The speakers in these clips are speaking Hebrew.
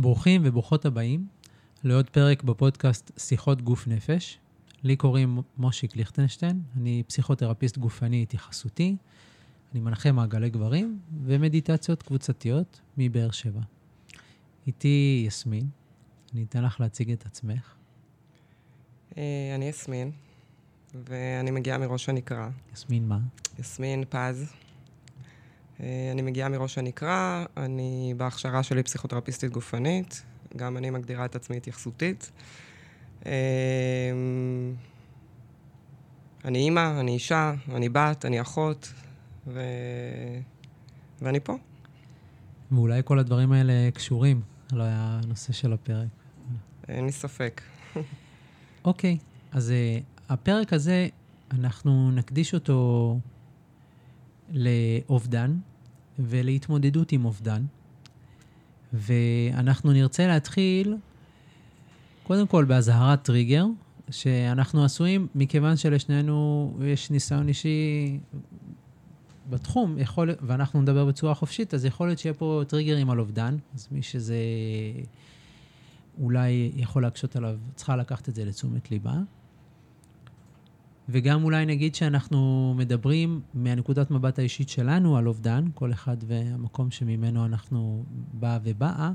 ברוכים וברוכות הבאים לעוד פרק בפודקאסט שיחות גוף נפש. לי קוראים מושיק ליכטנשטיין, אני פסיכותרפיסט גופני התייחסותי, אני מנחה מעגלי גברים ומדיטציות קבוצתיות מבאר שבע. איתי יסמין, אני אתן לך להציג את עצמך. אה, אני יסמין, ואני מגיעה מראש הנקרה. יסמין מה? יסמין פז. אה, אני מגיעה מראש הנקרה, אני בהכשרה שלי פסיכותרפיסטית גופנית, גם אני מגדירה את עצמי התייחסותית. אה, אני אימא, אני אישה, אני בת, אני אחות, ו... ואני פה. ואולי כל הדברים האלה קשורים לנושא של הפרק. אין לי ספק. אוקיי, אז uh, הפרק הזה, אנחנו נקדיש אותו לאובדן ולהתמודדות עם אובדן. ואנחנו נרצה להתחיל, קודם כל באזהרת טריגר, שאנחנו עשויים, מכיוון שלשנינו יש ניסיון אישי בתחום, יכול, ואנחנו נדבר בצורה חופשית, אז יכול להיות שיהיה פה טריגרים על אובדן, אז מי שזה אולי יכול להקשות עליו, צריכה לקחת את זה לתשומת ליבה. וגם אולי נגיד שאנחנו מדברים מהנקודת מבט האישית שלנו על אובדן, כל אחד והמקום שממנו אנחנו באה ובאה,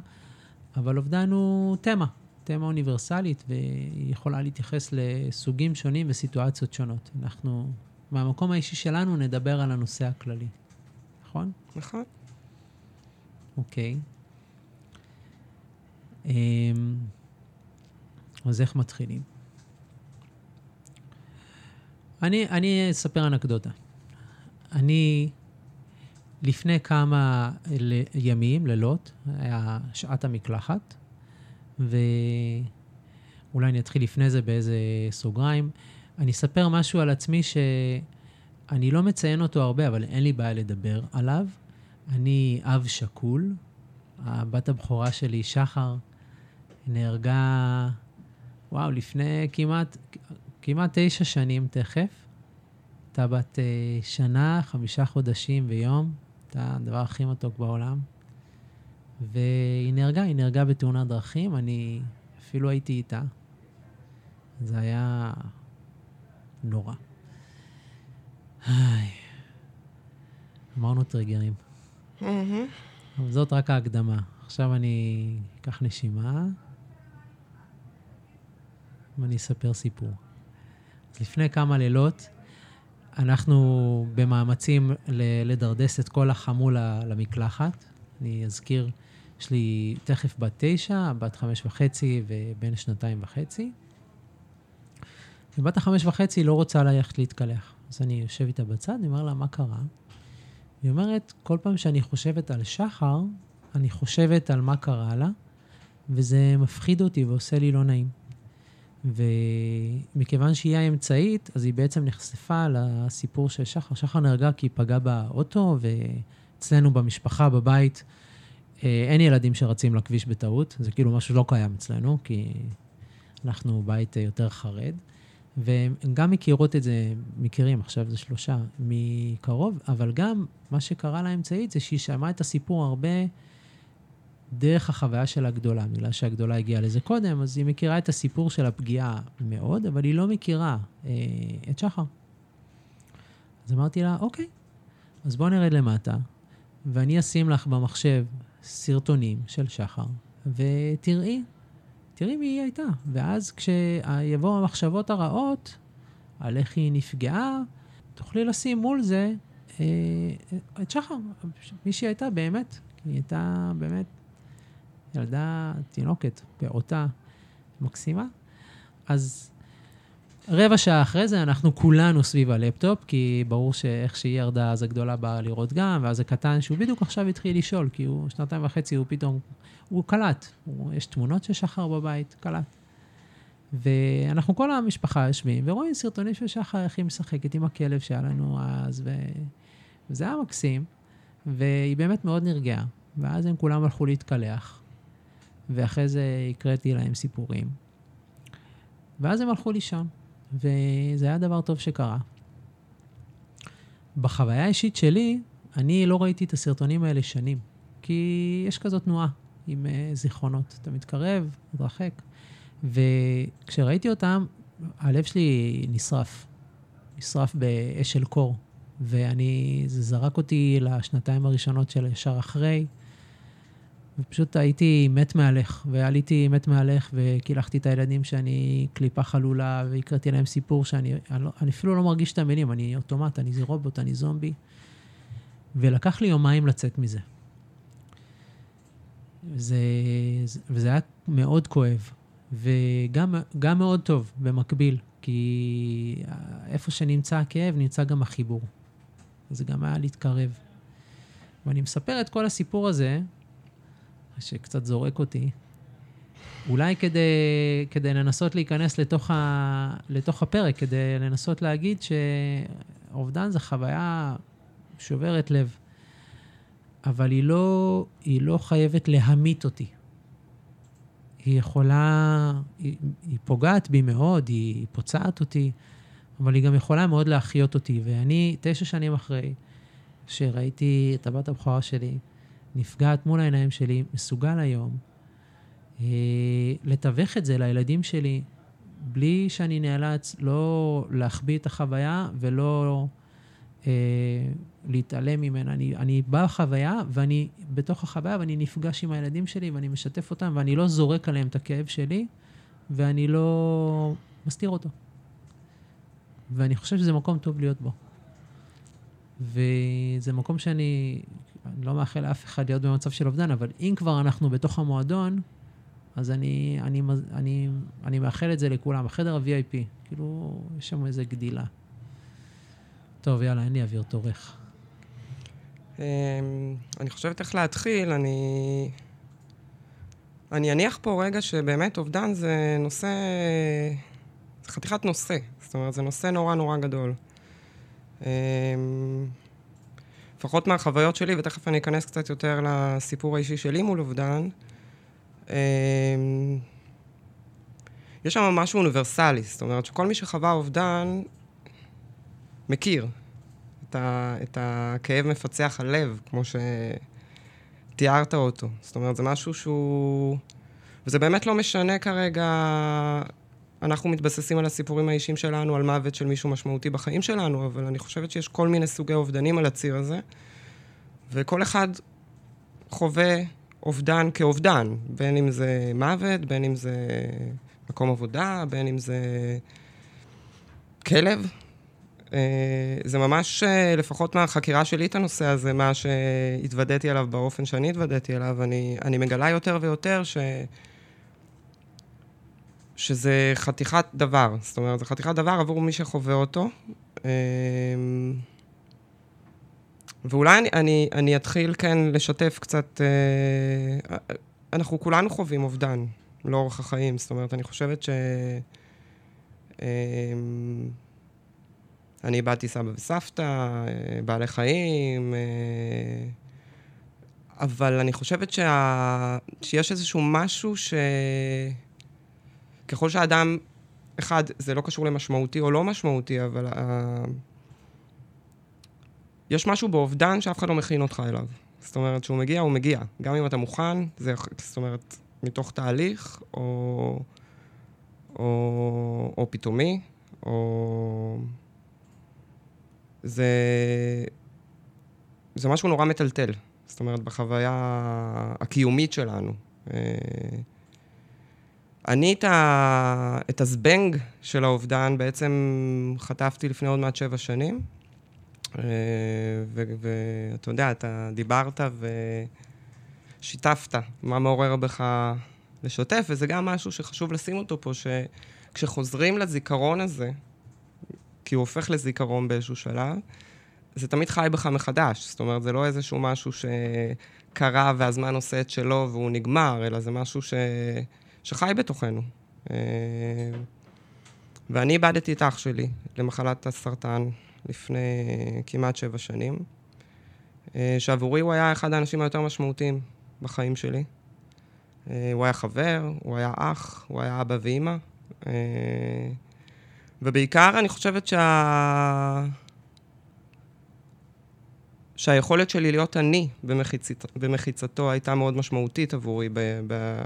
אבל אובדן הוא תמה, תמה אוניברסלית, והיא יכולה להתייחס לסוגים שונים וסיטואציות שונות. אנחנו, מהמקום האישי שלנו, נדבר על הנושא הכללי, נכון? נכון. אוקיי. אמ, אז איך מתחילים? אני, אני אספר אנקדוטה. אני, לפני כמה ימים, לילות, היה שעת המקלחת, ואולי אני אתחיל לפני זה באיזה סוגריים. אני אספר משהו על עצמי שאני לא מציין אותו הרבה, אבל אין לי בעיה לדבר עליו. אני אב שכול. הבת הבכורה שלי, שחר, נהרגה, וואו, לפני כמעט, כמעט תשע שנים תכף. הייתה בת uh, שנה, חמישה חודשים ויום. הייתה הדבר הכי מתוק בעולם. והיא נהרגה, היא נהרגה בתאונת דרכים, אני אפילו הייתי איתה. זה היה נורא. איי. אמרנו טריגרים. אבל זאת רק ההקדמה. עכשיו אני אקח נשימה, ואני אספר סיפור. לפני כמה לילות, אנחנו במאמצים לדרדס את כל החמולה למקלחת. אני אזכיר, יש לי תכף בת תשע, בת חמש וחצי ובן שנתיים וחצי. ובת החמש וחצי לא רוצה ללכת להתקלח. אז אני יושב איתה בצד, אני אומר לה, מה קרה? היא אומרת, כל פעם שאני חושבת על שחר, אני חושבת על מה קרה לה, וזה מפחיד אותי ועושה לי לא נעים. ומכיוון שהיא האמצעית, אז היא בעצם נחשפה לסיפור של שחר. שחר נהרגה כי היא פגעה באוטו, ואצלנו במשפחה, בבית, אה, אין ילדים שרצים לכביש בטעות. זה כאילו משהו שלא קיים אצלנו, כי אנחנו בית יותר חרד. והם גם מכירות את זה, מכירים, עכשיו זה שלושה, מקרוב, אבל גם מה שקרה לאמצעית זה שהיא שמעה את הסיפור הרבה דרך החוויה של הגדולה. בגלל שהגדולה הגיעה לזה קודם, אז היא מכירה את הסיפור של הפגיעה מאוד, אבל היא לא מכירה אה, את שחר. אז אמרתי לה, אוקיי, אז בוא נרד למטה, ואני אשים לך במחשב סרטונים של שחר, ותראי, תראי מי היא הייתה. ואז כשיבואו המחשבות הרעות על איך היא נפגעה, תוכלי לשים מול זה אה, את שחר, מי שהיא הייתה באמת. היא הייתה באמת ילדה, תינוקת, פעוטה, מקסימה. אז רבע שעה אחרי זה אנחנו כולנו סביב הלפטופ, כי ברור שאיך שהיא ירדה, אז הגדולה באה לראות גם, ואז הקטן שהוא בדיוק עכשיו התחיל לשאול, כי הוא שנתיים וחצי, הוא פתאום, הוא קלט. הוא, יש תמונות של שחר בבית, קלט. ואנחנו כל המשפחה יושבים ורואים סרטונים של שחר, איך היא משחקת עם הכלב שהיה לנו אז, ו... וזה היה מקסים, והיא באמת מאוד נרגעה. ואז הם כולם הלכו להתקלח, ואחרי זה הקראתי להם סיפורים. ואז הם הלכו לישון, וזה היה דבר טוב שקרה. בחוויה האישית שלי, אני לא ראיתי את הסרטונים האלה שנים, כי יש כזאת תנועה. עם uh, זיכרונות. אתה מתקרב, מתרחק. וכשראיתי אותם, הלב שלי נשרף. נשרף באש של קור. ואני, זה זרק אותי לשנתיים הראשונות של ישר אחרי. ופשוט הייתי מת מהלך, ועליתי מת מהלך, וקילחתי את הילדים שאני קליפה חלולה, והקראתי להם סיפור שאני אני, לא, אני אפילו לא מרגיש את המילים, אני אוטומט, אני רובוט, אני זומבי. ולקח לי יומיים לצאת מזה. זה, וזה היה מאוד כואב, וגם מאוד טוב במקביל, כי איפה שנמצא הכאב, נמצא גם החיבור. זה גם היה להתקרב. ואני מספר את כל הסיפור הזה, שקצת זורק אותי, אולי כדי, כדי לנסות להיכנס לתוך, ה, לתוך הפרק, כדי לנסות להגיד שאובדן זה חוויה שוברת לב, אבל היא לא, היא לא חייבת להמית אותי. היא יכולה, היא, היא פוגעת בי מאוד, היא פוצעת אותי, אבל היא גם יכולה מאוד להחיות אותי. ואני, תשע שנים אחרי שראיתי את הבת הבכורה שלי נפגעת מול העיניים שלי, מסוגל היום אה, לתווך את זה לילדים שלי, בלי שאני נאלץ לא להחביא את החוויה ולא אה, להתעלם ממנה. אני, אני בא בחוויה, ואני בתוך החוויה, ואני נפגש עם הילדים שלי, ואני משתף אותם, ואני לא זורק עליהם את הכאב שלי, ואני לא מסתיר אותו. ואני חושב שזה מקום טוב להיות בו. וזה מקום שאני אני לא מאחל לאף אחד להיות במצב של אובדן, אבל אם כבר אנחנו בתוך המועדון, אז אני, אני, אני, אני מאחל את זה לכולם. החדר ה-VIP, כאילו, יש שם איזה גדילה. טוב, יאללה, אין לי אוויר תורך. אמ, אני חושבת איך להתחיל, אני... אני אניח פה רגע שבאמת אובדן זה נושא... זה חתיכת נושא. זאת אומרת, זה נושא נורא נורא גדול. לפחות מהחוויות שלי, ותכף אני אכנס קצת יותר לסיפור האישי שלי מול אובדן, אמ, יש שם משהו אוניברסלי, זאת אומרת שכל מי שחווה אובדן מכיר את, ה, את הכאב מפצח הלב, כמו שתיארת אותו. זאת אומרת, זה משהו שהוא... וזה באמת לא משנה כרגע אנחנו מתבססים על הסיפורים האישיים שלנו, על מוות של מישהו משמעותי בחיים שלנו, אבל אני חושבת שיש כל מיני סוגי אובדנים על הציר הזה, וכל אחד חווה אובדן כאובדן, בין אם זה מוות, בין אם זה מקום עבודה, בין אם זה כלב. אה, זה ממש, אה, לפחות מהחקירה שלי את הנושא הזה, מה שהתוודעתי עליו באופן שאני התוודעתי עליו, אני, אני מגלה יותר ויותר ש... שזה חתיכת דבר. זאת אומרת, זה חתיכת דבר עבור מי שחווה אותו. אמ, ואולי אני, אני, אני אתחיל כן לשתף קצת... אה, אנחנו כולנו חווים אובדן לאורך החיים. זאת אומרת, אני חושבת ש... אמ, אני איבדתי סבא וסבתא, אה, בעלי חיים, אה, אבל אני חושבת שה... שיש איזשהו משהו ש... ככל שאדם, אחד, זה לא קשור למשמעותי או לא משמעותי, אבל uh, יש משהו באובדן שאף אחד לא מכין אותך אליו. זאת אומרת, כשהוא מגיע, הוא מגיע. גם אם אתה מוכן, זה, זאת אומרת, מתוך תהליך, או, או, או פתאומי, או... זה, זה משהו נורא מטלטל. זאת אומרת, בחוויה הקיומית שלנו. אני את, ה... את הזבנג של האובדן בעצם חטפתי לפני עוד מעט שבע שנים. אה, ואתה יודע, אתה דיברת ושיתפת מה מעורר בך לשתף, וזה גם משהו שחשוב לשים אותו פה, שכשחוזרים לזיכרון הזה, כי הוא הופך לזיכרון באיזשהו שלב, זה תמיד חי בך מחדש. זאת אומרת, זה לא איזשהו משהו שקרה והזמן עושה את שלו והוא נגמר, אלא זה משהו ש... שחי בתוכנו. אה, ואני איבדתי את אח שלי למחלת הסרטן לפני כמעט שבע שנים, אה, שעבורי הוא היה אחד האנשים היותר משמעותיים בחיים שלי. אה, הוא היה חבר, הוא היה אח, הוא היה אבא ואימא. ובעיקר אני חושבת שה... שהיכולת שלי להיות אני במחיצת, במחיצתו הייתה מאוד משמעותית עבורי ב, ב,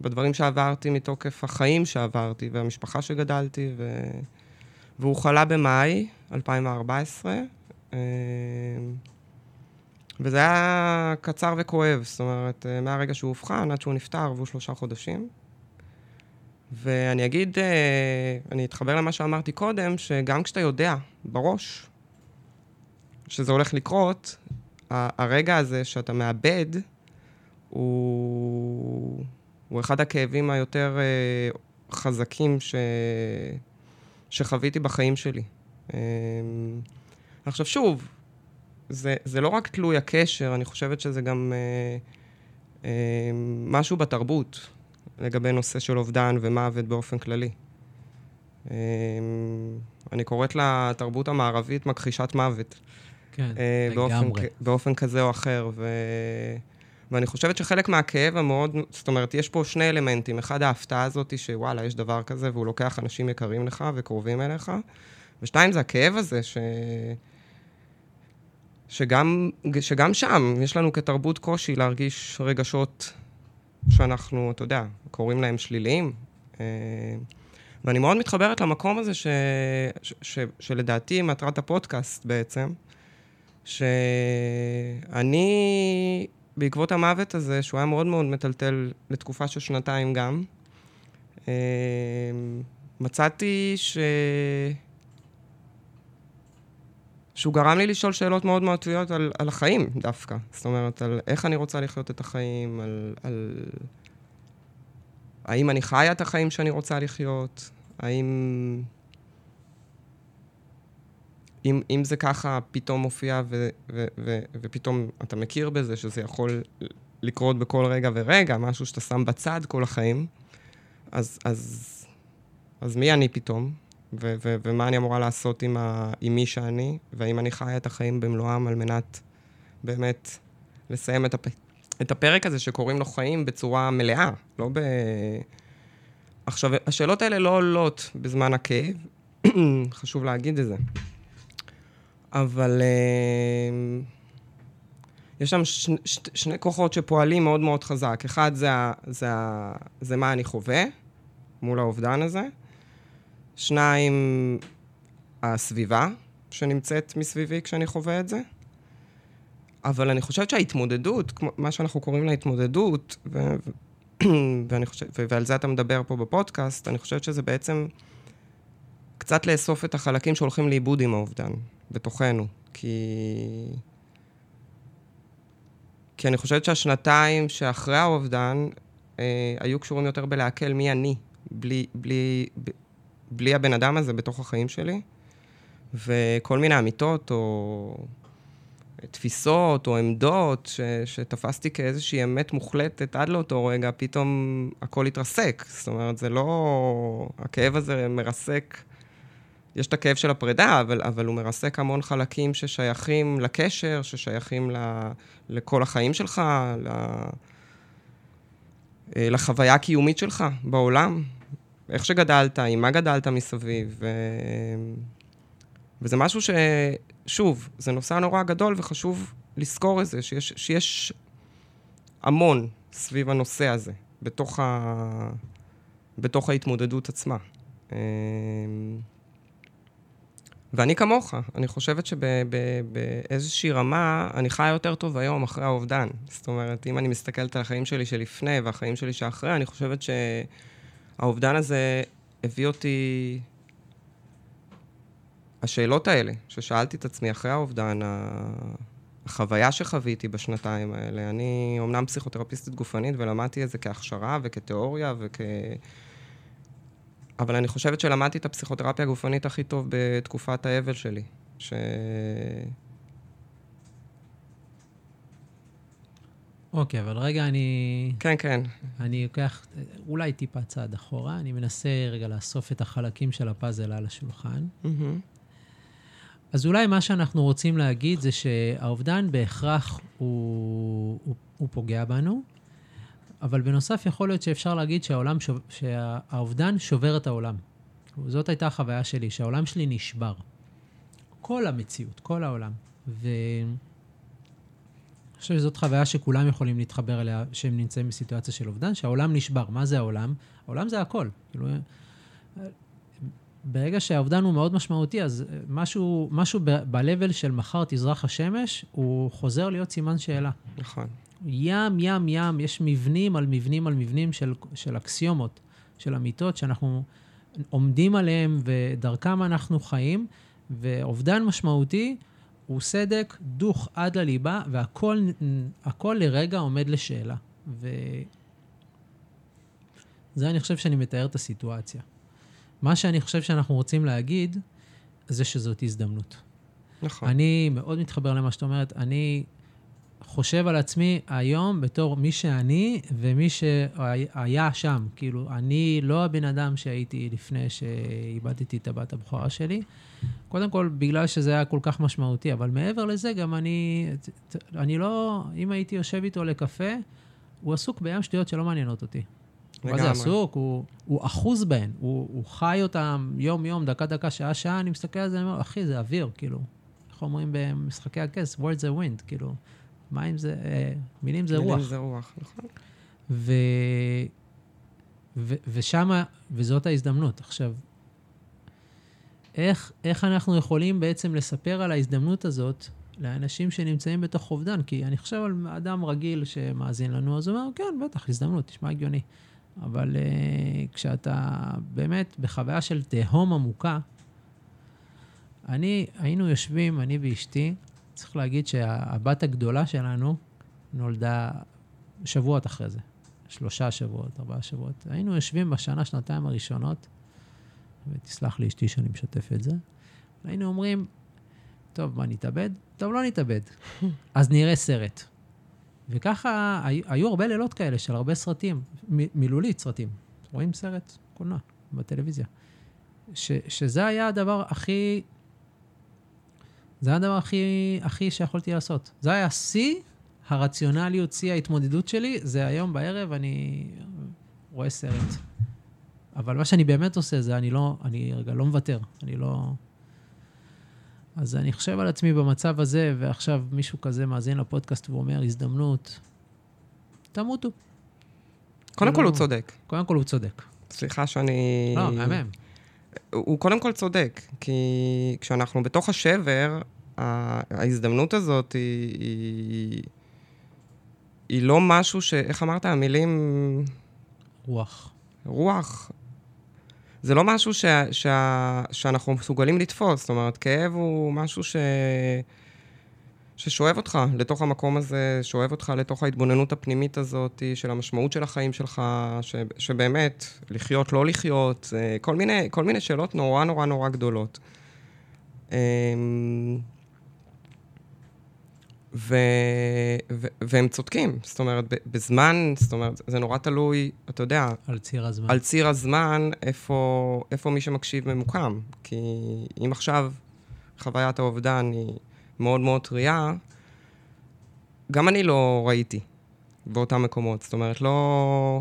בדברים שעברתי מתוקף החיים שעברתי והמשפחה שגדלתי, ו, והוא חלה במאי 2014. אה, וזה היה קצר וכואב, זאת אומרת, אה, מהרגע שהוא אובחן עד שהוא נפטר, עברו שלושה חודשים. ואני אגיד, אה, אני אתחבר למה שאמרתי קודם, שגם כשאתה יודע בראש שזה הולך לקרות, הרגע הזה שאתה מאבד, הוא, הוא אחד הכאבים היותר אה, חזקים ש... שחוויתי בחיים שלי. עכשיו שוב, זה, זה לא רק תלוי הקשר, אני חושבת שזה גם אה, אה, משהו בתרבות לגבי נושא של אובדן ומוות באופן כללי. אה, אני קוראת לתרבות המערבית מכחישת מוות. כן, אה, באופן, לגמרי. באופן כזה או אחר. ו... ואני חושבת שחלק מהכאב המאוד, זאת אומרת, יש פה שני אלמנטים. אחד, ההפתעה הזאת שוואלה, יש דבר כזה, והוא לוקח אנשים יקרים לך וקרובים אליך. ושתיים, זה הכאב הזה ש... שגם, שגם שם יש לנו כתרבות קושי להרגיש רגשות שאנחנו, אתה יודע, קוראים להם שליליים. אה, ואני מאוד מתחברת למקום הזה ש, ש, ש, שלדעתי מטרת הפודקאסט בעצם, שאני, בעקבות המוות הזה, שהוא היה מאוד מאוד מטלטל לתקופה של שנתיים גם, אה, מצאתי ש... שהוא גרם לי לשאול שאלות מאוד מאוד טבעיות על, על החיים דווקא. זאת אומרת, על איך אני רוצה לחיות את החיים, על, על... האם אני חיה את החיים שאני רוצה לחיות, האם... אם, אם זה ככה פתאום מופיע ו, ו, ו, ופתאום אתה מכיר בזה שזה יכול לקרות בכל רגע ורגע, משהו שאתה שם בצד כל החיים, אז, אז, אז מי אני פתאום? ו- ו- ומה אני אמורה לעשות עם, ה- עם מי שאני, והאם אני חיה את החיים במלואם על מנת באמת לסיים את, הפ- את הפרק הזה שקוראים לו חיים בצורה מלאה, לא ב... עכשיו, השאלות האלה לא עולות בזמן הכאב, חשוב להגיד את זה. אבל uh, יש שם ש- ש- שני כוחות שפועלים מאוד מאוד חזק. אחד זה, זה, זה מה אני חווה מול האובדן הזה, שניים, הסביבה שנמצאת מסביבי כשאני חווה את זה. אבל אני חושבת שההתמודדות, מה שאנחנו קוראים לה התמודדות, ו- ואני חושבת, ועל זה אתה מדבר פה בפודקאסט, אני חושבת שזה בעצם קצת לאסוף את החלקים שהולכים לאיבוד עם האובדן, בתוכנו. כי... כי אני חושבת שהשנתיים שאחרי האובדן אה, היו קשורים יותר בלעכל מי אני, בלי, בלי, בלי הבן אדם הזה בתוך החיים שלי, וכל מיני אמיתות או תפיסות או עמדות ש, שתפסתי כאיזושהי אמת מוחלטת עד לאותו רגע, פתאום הכל התרסק. זאת אומרת, זה לא... הכאב הזה מרסק... יש את הכאב של הפרידה, אבל, אבל הוא מרסק המון חלקים ששייכים לקשר, ששייכים ל, לכל החיים שלך, ל, אה, לחוויה הקיומית שלך בעולם. איך שגדלת, עם מה גדלת מסביב. ו... וזה משהו ש... שוב, זה נושא נורא גדול וחשוב לזכור את זה, שיש, שיש המון סביב הנושא הזה, בתוך, ה... בתוך ההתמודדות עצמה. ואני כמוך, אני חושבת שבאיזושהי רמה אני חי יותר טוב היום אחרי האובדן. זאת אומרת, אם אני מסתכלת על החיים שלי שלפני והחיים שלי שאחרי, אני חושבת ש... האובדן הזה הביא אותי... השאלות האלה, ששאלתי את עצמי אחרי האובדן, החוויה שחוויתי בשנתיים האלה, אני אומנם פסיכותרפיסטית גופנית ולמדתי את זה כהכשרה וכתיאוריה וכ... אבל אני חושבת שלמדתי את הפסיכותרפיה הגופנית הכי טוב בתקופת האבל שלי. ש... אוקיי, אבל רגע, אני... כן, כן. אני לוקח אולי טיפה צעד אחורה, אני מנסה רגע לאסוף את החלקים של הפאזל על השולחן. Mm-hmm. אז אולי מה שאנחנו רוצים להגיד זה שהאובדן בהכרח הוא, הוא, הוא פוגע בנו, אבל בנוסף יכול להיות שאפשר להגיד שהעולם שוב, שהאובדן שובר את העולם. זאת הייתה החוויה שלי, שהעולם שלי נשבר. כל המציאות, כל העולם. ואני חושב שזאת חוויה שכולם יכולים להתחבר אליה, שהם נמצאים בסיטואציה של אובדן, שהעולם נשבר. מה זה העולם? העולם זה הכל. כאילו, ברגע שהאובדן הוא מאוד משמעותי, אז משהו, משהו ב-level של מחר תזרח השמש, הוא חוזר להיות סימן שאלה. נכון. ים, ים, ים, יש מבנים על מבנים על מבנים של, של אקסיומות, של אמיתות, שאנחנו עומדים עליהם ודרכם אנחנו חיים, ואובדן משמעותי הוא סדק דוך עד לליבה, והכל לרגע עומד לשאלה. וזה, אני חושב שאני מתאר את הסיטואציה. מה שאני חושב שאנחנו רוצים להגיד, זה שזאת הזדמנות. נכון. אני מאוד מתחבר למה שאת אומרת. אני חושב על עצמי היום בתור מי שאני ומי שהיה שם. כאילו, אני לא הבן אדם שהייתי לפני שאיבדתי את הבת הבכורה שלי. קודם כל, בגלל שזה היה כל כך משמעותי, אבל מעבר לזה, גם אני, אני לא, אם הייתי יושב איתו לקפה, הוא עסוק בים שטויות שלא מעניינות אותי. מה זה עסוק? הוא, הוא אחוז בהן, הוא, הוא חי אותם יום-יום, דקה-דקה, שעה-שעה, אני מסתכל על זה, אני אומר, אחי, זה אוויר, כאילו. איך אומרים במשחקי הכס? words are wind, כאילו. מים זה, אה, מילים זה מילים רוח. מילים זה רוח, נכון. ו... ו... ושם, וזאת ההזדמנות. עכשיו, איך, איך אנחנו יכולים בעצם לספר על ההזדמנות הזאת לאנשים שנמצאים בתוך אובדן? כי אני חושב על אדם רגיל שמאזין לנו, אז הוא אומר, כן, בטח, הזדמנות, נשמע הגיוני. אבל uh, כשאתה באמת בחוויה של תהום עמוקה, אני, היינו יושבים, אני ואשתי, צריך להגיד שהבת הגדולה שלנו נולדה שבועות אחרי זה. שלושה שבועות, ארבעה שבועות. היינו יושבים בשנה, שנתיים הראשונות, ותסלח לי אשתי שאני משתף את זה, היינו אומרים, טוב, מה, נתאבד? טוב, לא נתאבד. אז נראה סרט. וככה, היו הרבה לילות כאלה של הרבה סרטים, מ- מילולית סרטים. רואים סרט קולנוע בטלוויזיה. ש, שזה היה הדבר הכי זה היה הדבר הכי, הכי שיכולתי לעשות. זה היה שיא הרציונליות, שיא ההתמודדות שלי, זה היום בערב אני רואה סרט. אבל מה שאני באמת עושה זה, אני לא, אני רגע לא מוותר, אני לא... אז אני חושב על עצמי במצב הזה, ועכשיו מישהו כזה מאזין לפודקאסט ואומר, הזדמנות, תמותו. קודם כל הוא כאילו, צודק. קודם כל הוא צודק. סליחה שאני... לא, מהמם. הוא קודם כל צודק, כי כשאנחנו בתוך השבר, ההזדמנות הזאת היא, היא, היא לא משהו ש... איך אמרת? המילים... רוח. רוח. זה לא משהו ש, ש, שאנחנו מסוגלים לתפוס. זאת אומרת, כאב הוא משהו ש... ששואב אותך לתוך המקום הזה, שואב אותך לתוך ההתבוננות הפנימית הזאת של המשמעות של החיים שלך, ש, שבאמת, לחיות, לא לחיות, כל מיני, כל מיני שאלות נורא נורא נורא גדולות. ו, ו, והם צודקים, זאת אומרת, בזמן, זאת אומרת, זה נורא תלוי, אתה יודע... על ציר הזמן. על ציר הזמן, איפה, איפה מי שמקשיב ממוקם. כי אם עכשיו חוויית האובדן היא מאוד מאוד טריה, גם אני לא ראיתי באותם מקומות. זאת אומרת, לא...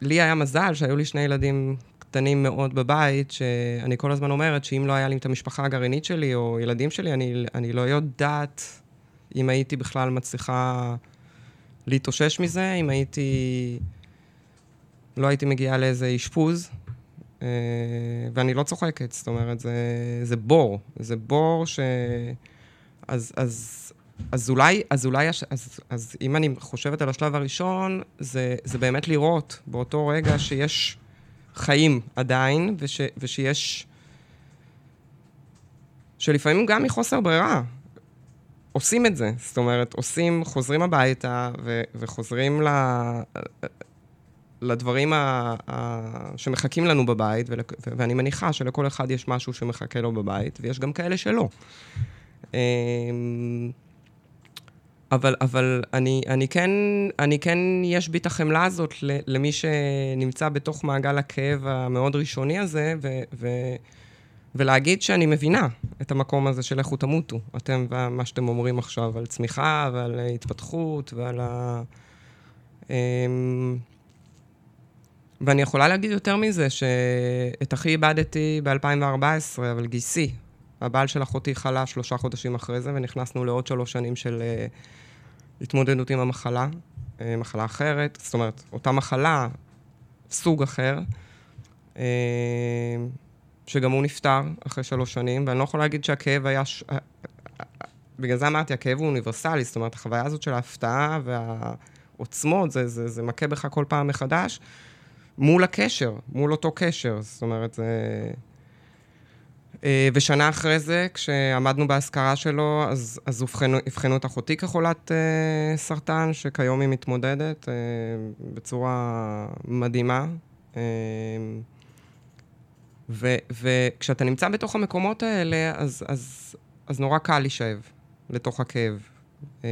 לי היה מזל שהיו לי שני ילדים קטנים מאוד בבית, שאני כל הזמן אומרת שאם לא היה לי את המשפחה הגרעינית שלי או ילדים שלי, אני, אני לא יודעת אם הייתי בכלל מצליחה להתאושש מזה, אם הייתי... לא הייתי מגיעה לאיזה אשפוז, אה, ואני לא צוחקת, זאת אומרת, זה, זה בור. זה בור ש... אז, אז, אז אולי, אז אולי, אז, אז אם אני חושבת על השלב הראשון, זה, זה באמת לראות באותו רגע שיש חיים עדיין, וש, ושיש... שלפעמים גם מחוסר ברירה, עושים את זה. זאת אומרת, עושים, חוזרים הביתה ו- וחוזרים ל... לדברים ה- ה- שמחכים לנו בבית, ול- ואני מניחה שלכל אחד יש משהו שמחכה לו בבית, ויש גם כאלה שלא. אמ, אבל, אבל אני, אני, כן, אני כן, יש בי את החמלה הזאת למי שנמצא בתוך מעגל הכאב המאוד ראשוני הזה, ו, ו, ולהגיד שאני מבינה את המקום הזה של לכו תמותו, אתם ומה שאתם אומרים עכשיו על צמיחה ועל התפתחות ועל ה... אמ, ואני יכולה להגיד יותר מזה, שאת אחי איבדתי ב-2014, אבל גיסי, הבעל של אחותי חלה שלושה חודשים אחרי זה, ונכנסנו לעוד שלוש שנים של אה, התמודדות עם המחלה, אה, מחלה אחרת, זאת אומרת, אותה מחלה, סוג אחר, אה, שגם הוא נפטר אחרי שלוש שנים, ואני לא יכול להגיד שהכאב היה... ש... אה, אה, בגלל זה אמרתי, הכאב הוא אוניברסלי, זאת אומרת, החוויה הזאת של ההפתעה והעוצמות, זה, זה, זה מכה בך כל פעם מחדש, מול הקשר, מול אותו קשר. זאת אומרת, זה... אה, ושנה אחרי זה, כשעמדנו באזכרה שלו, אז, אז אובחנו, אבחנו את אחותי כחולת אה, סרטן, שכיום היא מתמודדת אה, בצורה מדהימה. אה, וכשאתה נמצא בתוך המקומות האלה, אז, אז, אז נורא קל להישאב לתוך הכאב. אה,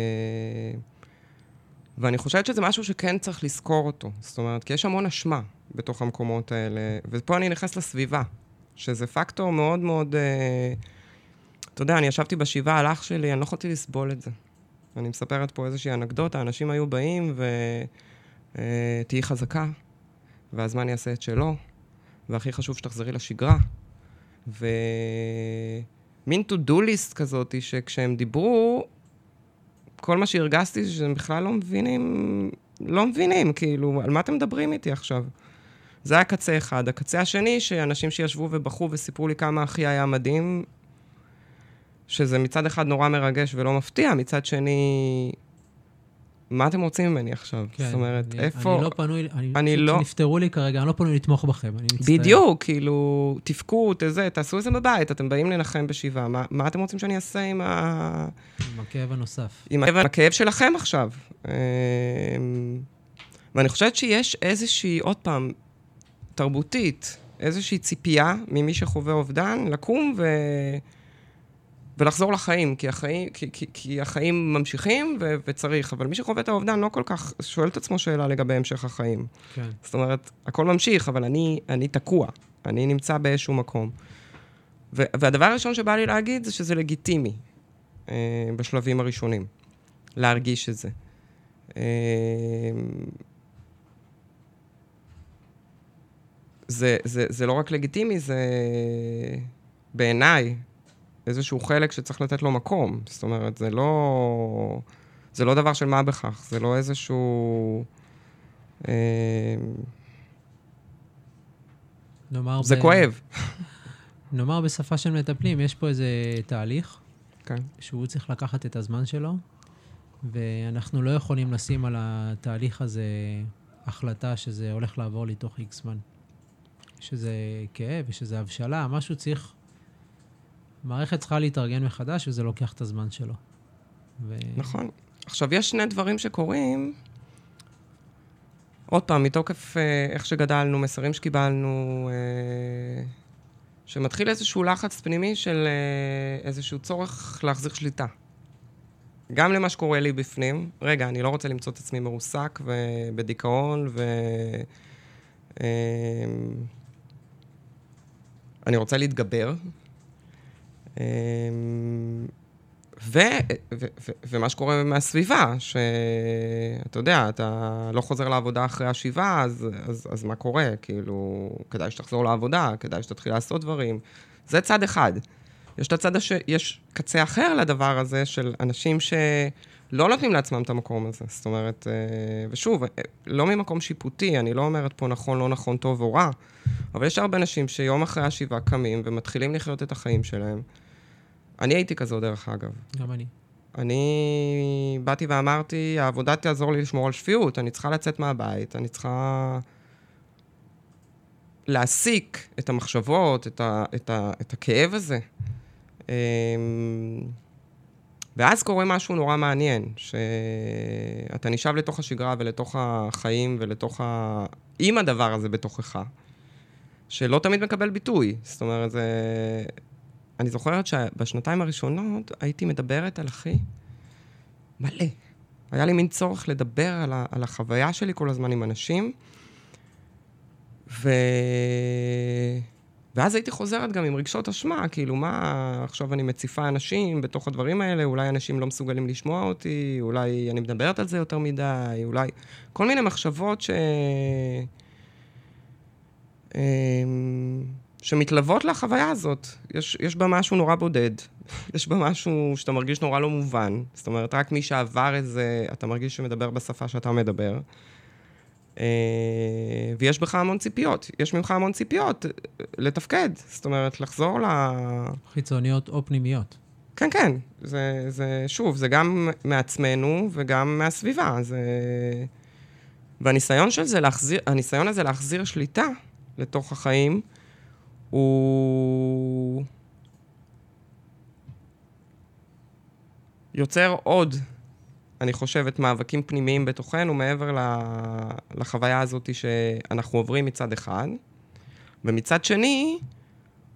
ואני חושבת שזה משהו שכן צריך לזכור אותו. זאת אומרת, כי יש המון אשמה בתוך המקומות האלה, ופה אני נכנס לסביבה. שזה פקטור מאוד מאוד... אה, אתה יודע, אני ישבתי בשבעה על אח שלי, אני לא יכולתי לסבול את זה. אני מספרת פה איזושהי אנקדוטה, אנשים היו באים ו... אה, תהיי חזקה, והזמן יעשה את שלו, והכי חשוב שתחזרי לשגרה. ו... מין to-do list כזאת, שכשהם דיברו, כל מה שהרגשתי זה שהם בכלל לא מבינים, לא מבינים, כאילו, על מה אתם מדברים איתי עכשיו? זה היה קצה אחד. הקצה השני, שאנשים שישבו ובכו וסיפרו לי כמה אחי היה מדהים, שזה מצד אחד נורא מרגש ולא מפתיע, מצד שני, מה אתם רוצים ממני עכשיו? כן, זאת אומרת, אני, איפה... אני לא פנוי, אני, אני לא... נפטרו לי כרגע, אני לא פנוי לתמוך בכם, אני מצטער. בדיוק, כאילו, תבכו, תזה, תעשו את זה בבית, אתם באים לנחם בשבעה, מה, מה אתם רוצים שאני אעשה עם ה... עם הכאב הנוסף. עם הכאב, הכאב שלכם עכשיו. אמ, ואני חושבת שיש איזושהי, עוד פעם, תרבותית, איזושהי ציפייה ממי שחווה אובדן, לקום ו... ולחזור לחיים, כי החיים, כי, כי, כי החיים ממשיכים ו, וצריך, אבל מי שחווה את האובדן לא כל כך שואל את עצמו שאלה לגבי המשך החיים. כן. זאת אומרת, הכל ממשיך, אבל אני, אני תקוע, אני נמצא באיזשהו מקום. ו, והדבר הראשון שבא לי להגיד זה שזה לגיטימי אה, בשלבים הראשונים, להרגיש את זה. אה, זה, זה, זה לא רק לגיטימי, זה בעיניי איזשהו חלק שצריך לתת לו מקום. זאת אומרת, זה לא, זה לא דבר של מה בכך, זה לא איזשהו... אה, נאמר... זה ב... כואב. נאמר בשפה של מטפלים, יש פה איזה תהליך, כן. שהוא צריך לקחת את הזמן שלו, ואנחנו לא יכולים לשים על התהליך הזה החלטה שזה הולך לעבור לי תוך איקס זמן. שזה כאב ושזה הבשלה, משהו צריך... מערכת צריכה להתארגן מחדש, וזה לוקח את הזמן שלו. ו... נכון. עכשיו, יש שני דברים שקורים. עוד פעם, מתוקף אה, איך שגדלנו, מסרים שקיבלנו, אה, שמתחיל איזשהו לחץ פנימי של אה, איזשהו צורך להחזיר שליטה. גם למה שקורה לי בפנים, רגע, אני לא רוצה למצוא את עצמי מרוסק ובדיכאון, ו... אה, אני רוצה להתגבר. אמ, ו, ו, ו, ומה שקורה מהסביבה, שאתה יודע, אתה לא חוזר לעבודה אחרי השבעה, אז, אז, אז מה קורה? כאילו, כדאי שתחזור לעבודה, כדאי שתתחיל לעשות דברים. זה צד אחד. יש את הצד הש... יש קצה אחר לדבר הזה של אנשים ש... לא נותנים לעצמם את המקום הזה. זאת אומרת, אה, ושוב, אה, לא ממקום שיפוטי, אני לא אומרת פה נכון, לא נכון, טוב או רע, אבל יש הרבה אנשים שיום אחרי השבעה קמים ומתחילים לחיות את החיים שלהם. אני הייתי כזו, דרך אגב. גם אני. אני באתי ואמרתי, העבודה תעזור לי לשמור על שפיות, אני צריכה לצאת מהבית, אני צריכה להסיק את המחשבות, את, ה, את, ה, את הכאב הזה. אמ, ואז קורה משהו נורא מעניין, שאתה נשאב לתוך השגרה ולתוך החיים ולתוך ה... עם הדבר הזה בתוכך, שלא תמיד מקבל ביטוי. זאת אומרת, זה... אני זוכרת שבשנתיים הראשונות הייתי מדברת על אחי מלא. היה לי מין צורך לדבר על, ה... על החוויה שלי כל הזמן עם אנשים, ו... ואז הייתי חוזרת גם עם רגשות אשמה, כאילו, מה, עכשיו אני מציפה אנשים בתוך הדברים האלה, אולי אנשים לא מסוגלים לשמוע אותי, אולי אני מדברת על זה יותר מדי, אולי... כל מיני מחשבות ש... שמתלוות לחוויה הזאת. יש, יש בה משהו נורא בודד, יש בה משהו שאתה מרגיש נורא לא מובן. זאת אומרת, רק מי שעבר את זה, אתה מרגיש שמדבר בשפה שאתה מדבר. אה, ויש בך המון ציפיות, יש ממך המון ציפיות לתפקד. זאת אומרת, לחזור ל... חיצוניות או פנימיות. כן, כן. זה, זה, שוב, זה גם מעצמנו וגם מהסביבה. זה... והניסיון של זה להחזיר, הניסיון הזה להחזיר שליטה לתוך החיים, הוא יוצר עוד, אני חושבת, מאבקים פנימיים בתוכנו, מעבר לחוויה הזאת שאנחנו עוברים מצד אחד. ומצד שני,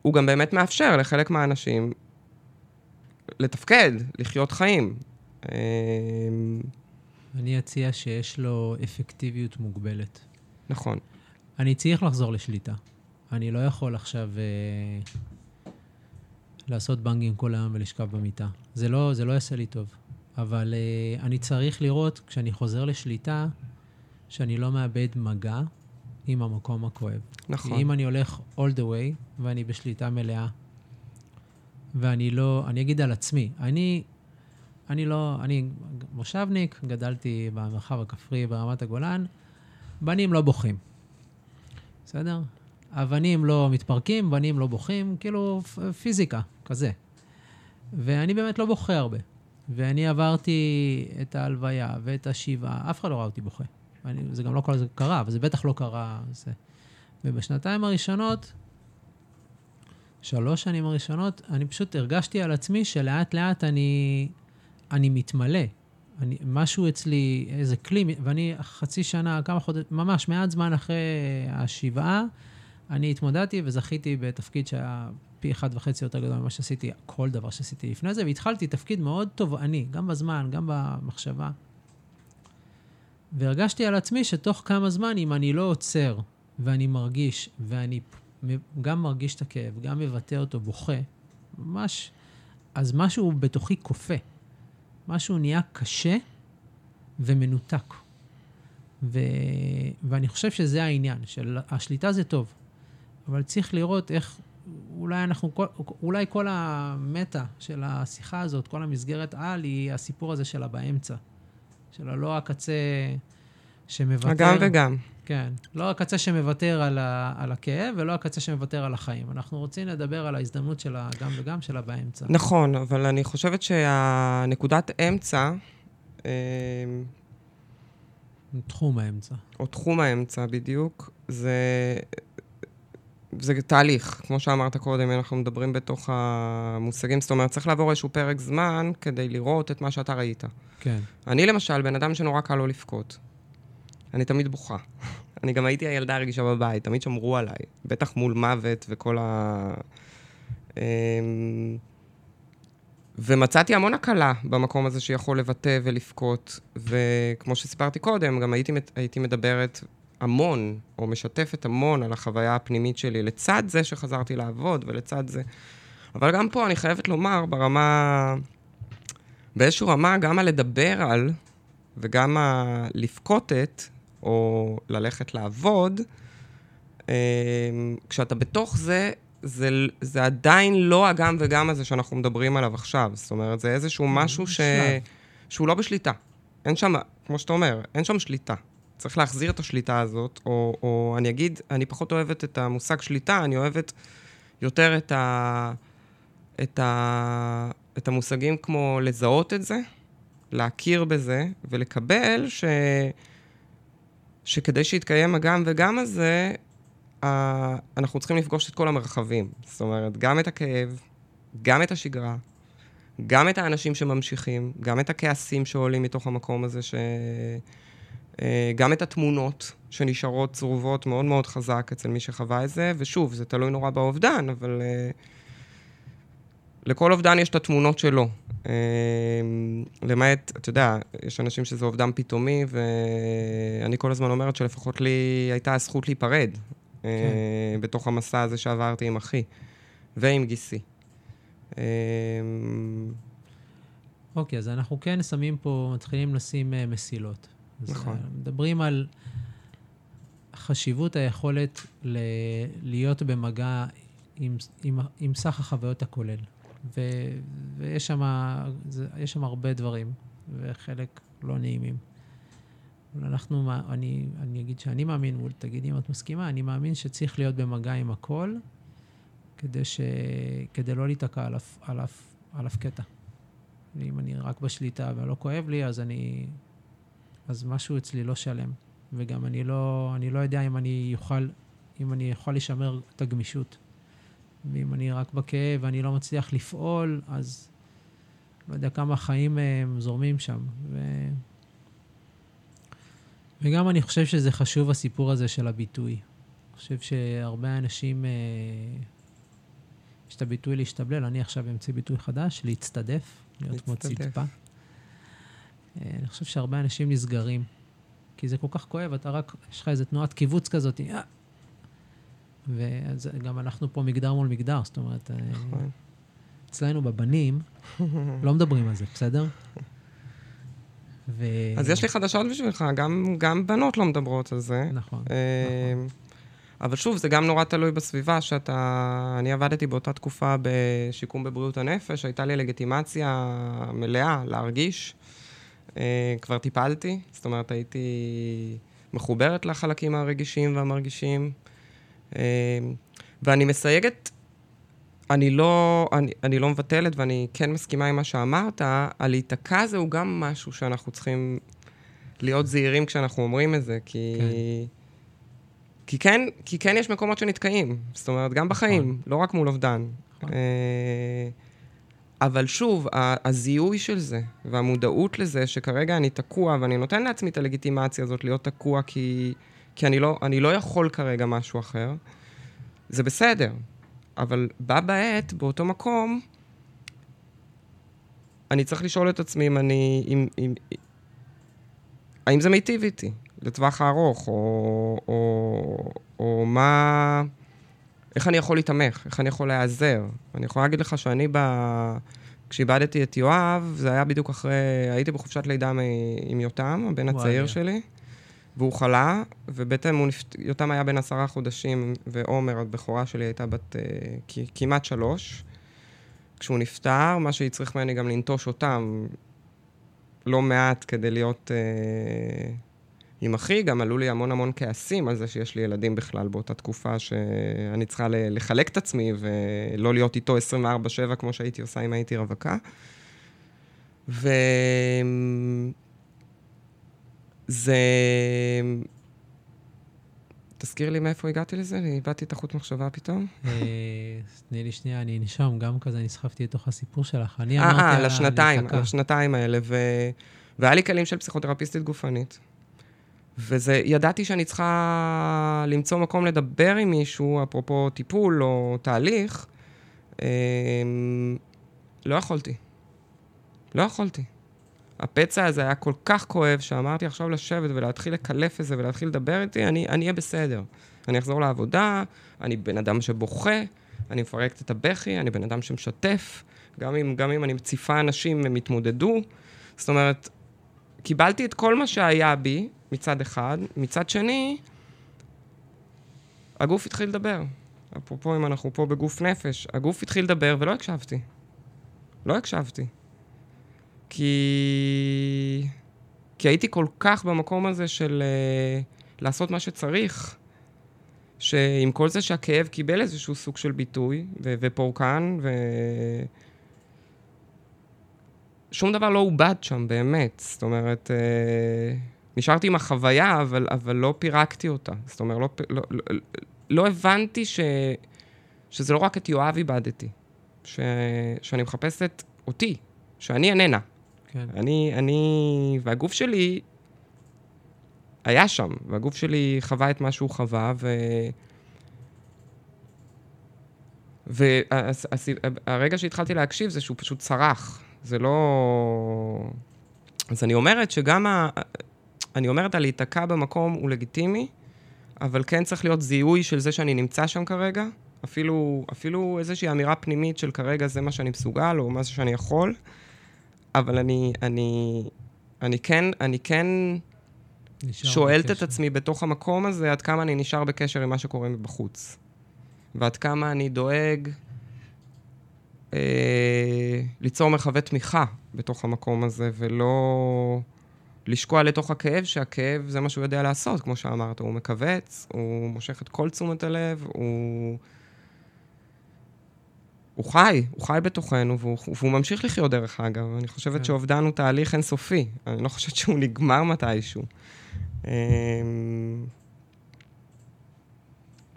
הוא גם באמת מאפשר לחלק מהאנשים לתפקד, לחיות חיים. אמ, אני אציע שיש לו אפקטיביות מוגבלת. נכון. אני צריך לחזור לשליטה. אני לא יכול עכשיו אה, לעשות בנגים כל היום ולשכב במיטה. זה לא, זה לא יעשה לי טוב. אבל אה, אני צריך לראות, כשאני חוזר לשליטה, שאני לא מאבד מגע עם המקום הכואב. נכון. כי אם אני הולך all the way ואני בשליטה מלאה, ואני לא, אני אגיד על עצמי, אני, אני לא, אני מושבניק, גדלתי במרחב הכפרי ברמת הגולן, בנים לא בוכים, בסדר? אבנים לא מתפרקים, בנים לא בוכים, כאילו פיזיקה, כזה. ואני באמת לא בוכה הרבה. ואני עברתי את ההלוויה ואת השבעה, אף אחד לא ראה אותי בוכה. אני, זה גם לא כל זה קרה, אבל זה בטח לא קרה. זה. ובשנתיים הראשונות, שלוש שנים הראשונות, אני פשוט הרגשתי על עצמי שלאט לאט אני, אני מתמלא. אני, משהו אצלי, איזה כלי, ואני חצי שנה, כמה חודשים, ממש מעט זמן אחרי השבעה, אני התמודדתי וזכיתי בתפקיד שהיה פי אחד וחצי יותר גדול ממה שעשיתי, כל דבר שעשיתי לפני זה, והתחלתי תפקיד מאוד תובעני, גם בזמן, גם במחשבה. והרגשתי על עצמי שתוך כמה זמן, אם אני לא עוצר ואני מרגיש, ואני גם מרגיש את הכאב, גם מבטא אותו, בוכה, ממש, אז משהו בתוכי כופה. משהו נהיה קשה ומנותק. ו... ואני חושב שזה העניין, של השליטה זה טוב, אבל צריך לראות איך, אולי אנחנו, אולי כל המטה של השיחה הזאת, כל המסגרת על, היא הסיפור הזה שלה באמצע. של הלא הקצה שמוותר... גם וגם. כן. לא הקצה שמוותר על, ה, על הכאב, ולא הקצה שמוותר על החיים. אנחנו רוצים לדבר על ההזדמנות של הגם וגם שלה באמצע. נכון, אבל אני חושבת שהנקודת אמצע... אה, תחום האמצע. או תחום האמצע, בדיוק, זה, זה תהליך. כמו שאמרת קודם, אנחנו מדברים בתוך המושגים, זאת אומרת, צריך לעבור איזשהו פרק זמן כדי לראות את מה שאתה ראית. כן. אני למשל, בן אדם שנורא קל לו לבכות. אני תמיד בוכה. אני גם הייתי הילדה הרגישה בבית, תמיד שמרו עליי. בטח מול מוות וכל ה... אמ, ומצאתי המון הקלה במקום הזה שיכול לבטא ולבכות. וכמו שסיפרתי קודם, גם הייתי, הייתי מדברת המון, או משתפת המון על החוויה הפנימית שלי, לצד זה שחזרתי לעבוד ולצד זה. אבל גם פה אני חייבת לומר, ברמה... באיזושהי רמה, גם הלדבר על וגם הלבכות את, או ללכת לעבוד, אמ, כשאתה בתוך זה, זה, זה עדיין לא הגם וגם הזה שאנחנו מדברים עליו עכשיו. זאת אומרת, זה איזשהו משהו ש... שהוא לא בשליטה. אין שם, כמו שאתה אומר, אין שם שליטה. צריך להחזיר את השליטה הזאת, או, או אני אגיד, אני פחות אוהבת את המושג שליטה, אני אוהבת יותר את, ה, את, ה, את המושגים כמו לזהות את זה, להכיר בזה ולקבל ש... שכדי שיתקיים הגם וגם הזה, אנחנו צריכים לפגוש את כל המרחבים. זאת אומרת, גם את הכאב, גם את השגרה, גם את האנשים שממשיכים, גם את הכעסים שעולים מתוך המקום הזה, ש... אה, גם את התמונות שנשארות צרובות מאוד מאוד חזק אצל מי שחווה את זה, ושוב, זה תלוי נורא באובדן, אבל uh, לכל אובדן יש את התמונות שלו. Uh, למעט, אתה יודע, יש אנשים שזה אובדן פתאומי, ואני כל הזמן אומרת שלפחות לי הייתה הזכות להיפרד כן. בתוך המסע הזה שעברתי עם אחי ועם גיסי. אוקיי, אז אנחנו כן שמים פה, מתחילים לשים מסילות. נכון. מדברים על חשיבות היכולת ל- להיות במגע עם, עם, עם סך החוויות הכולל. ו, ויש שם, יש שם הרבה דברים, וחלק לא נעימים. אנחנו, אני, אני אגיד שאני מאמין, תגידי אם את מסכימה, אני מאמין שצריך להיות במגע עם הכל, כדי, ש, כדי לא להיתקע על אף, על, אף, על אף קטע. ואם אני רק בשליטה ולא כואב לי, אז אני... אז משהו אצלי לא שלם. וגם אני לא, אני לא יודע אם אני יוכל, אם אני יכול לשמר את הגמישות. ואם אני רק בכאב ואני לא מצליח לפעול, אז לא יודע כמה חיים הם זורמים שם. ו... וגם אני חושב שזה חשוב, הסיפור הזה של הביטוי. אני חושב שהרבה אנשים, אה, יש את הביטוי להשתבלל, אני עכשיו אמציא ביטוי חדש, להצטדף, להיות כמו ציטפה. אה, אני חושב שהרבה אנשים נסגרים, כי זה כל כך כואב, אתה רק, יש לך איזו תנועת קיבוץ כזאת, אה. וגם אנחנו פה מגדר מול מגדר, זאת אומרת, נכון. אצלנו בבנים לא מדברים על זה, בסדר? ו... אז יש לי חדשות בשבילך, גם, גם בנות לא מדברות על זה. נכון, אה, נכון. אבל שוב, זה גם נורא תלוי בסביבה שאתה... אני עבדתי באותה תקופה בשיקום בבריאות הנפש, הייתה לי לגיטימציה מלאה להרגיש. אה, כבר טיפלתי, זאת אומרת, הייתי מחוברת לחלקים הרגישים והמרגישים. אה, ואני מסייגת אני לא, אני, אני לא מבטלת ואני כן מסכימה עם מה שאמרת, הלהיתקע זה הוא גם משהו שאנחנו צריכים להיות זהירים כשאנחנו אומרים את זה, כי... כן. כי כן, כי כן יש מקומות שנתקעים, זאת אומרת, גם בחיים, נכון. לא רק מול אובדן. נכון. אה, אבל שוב, הזיהוי של זה, והמודעות לזה שכרגע אני תקוע, ואני נותן לעצמי את הלגיטימציה הזאת להיות תקוע כי, כי אני, לא, אני לא יכול כרגע משהו אחר, זה בסדר. אבל בה בעת, באותו מקום, אני צריך לשאול את עצמי אם אני... אם, אם, האם זה מיטיב איתי לטווח הארוך, או, או, או מה... איך אני יכול להתמך? איך אני יכול להיעזר? אני יכול להגיד לך שאני ב... כשאיבדתי את יואב, זה היה בדיוק אחרי... הייתי בחופשת לידה עם יותם, הבן הצעיר שלי. והוא חלה, ובעצם הוא נפט... יותם היה בן עשרה חודשים, ועומר, הבכורה שלי, הייתה בת uh, כמעט שלוש. כשהוא נפטר, מה שהצריך ממני גם לנטוש אותם לא מעט כדי להיות uh, עם אחי, גם עלו לי המון המון כעסים על זה שיש לי ילדים בכלל באותה תקופה שאני צריכה לחלק את עצמי ולא להיות איתו 24-7 כמו שהייתי עושה אם הייתי רווקה. ו... זה... תזכיר לי מאיפה הגעתי לזה? אני איבדתי את החוט מחשבה פתאום. אה, תני לי שנייה, אני נשום, גם כזה נסחפתי לתוך הסיפור שלך. אני אמרתי... אה, על השנתיים, על השנתיים האלה. והיה לי כלים של פסיכותרפיסטית גופנית. וזה, ידעתי שאני צריכה למצוא מקום לדבר עם מישהו, אפרופו טיפול או תהליך. אמ, לא יכולתי. לא יכולתי. הפצע הזה היה כל כך כואב, שאמרתי עכשיו לשבת ולהתחיל לקלף את זה ולהתחיל לדבר איתי, אני אהיה בסדר. אני אחזור לעבודה, אני בן אדם שבוכה, אני מפרקת את הבכי, אני בן אדם שמשתף. גם אם, גם אם אני מציפה אנשים, הם יתמודדו. זאת אומרת, קיבלתי את כל מה שהיה בי, מצד אחד. מצד שני, הגוף התחיל לדבר. אפרופו, אם אנחנו פה בגוף נפש, הגוף התחיל לדבר ולא הקשבתי. לא הקשבתי. כי... כי הייתי כל כך במקום הזה של uh, לעשות מה שצריך, שעם כל זה שהכאב קיבל איזשהו סוג של ביטוי ו- ופורקן, ו... שום דבר לא עובד שם, באמת. זאת אומרת, uh, נשארתי עם החוויה, אבל, אבל לא פירקתי אותה. זאת אומרת, לא, לא, לא, לא הבנתי ש... שזה לא רק את יואב איבדתי, ש... שאני מחפשת אותי, שאני איננה. כן. אני, אני, והגוף שלי היה שם, והגוף שלי חווה את מה שהוא חווה, ו... והרגע שהתחלתי להקשיב זה שהוא פשוט צרח. זה לא... אז אני אומרת שגם ה... אני אומרת, הלהיתקע במקום הוא לגיטימי, אבל כן צריך להיות זיהוי של זה שאני נמצא שם כרגע. אפילו, אפילו איזושהי אמירה פנימית של כרגע זה מה שאני מסוגל, או מה שאני יכול. אבל אני, אני, אני כן, אני כן שואלת בקשר. את עצמי בתוך המקום הזה, עד כמה אני נשאר בקשר עם מה שקורה מבחוץ. ועד כמה אני דואג אה, ליצור מרחבי תמיכה בתוך המקום הזה, ולא לשקוע לתוך הכאב, שהכאב זה מה שהוא יודע לעשות, כמו שאמרת, הוא מכווץ, הוא מושך את כל תשומת הלב, הוא... הוא חי, הוא חי בתוכנו, והוא, והוא ממשיך לחיות דרך אגב. אני חושבת כן. שאובדן הוא תהליך אינסופי. אני לא חושבת שהוא נגמר מתישהו. אמ,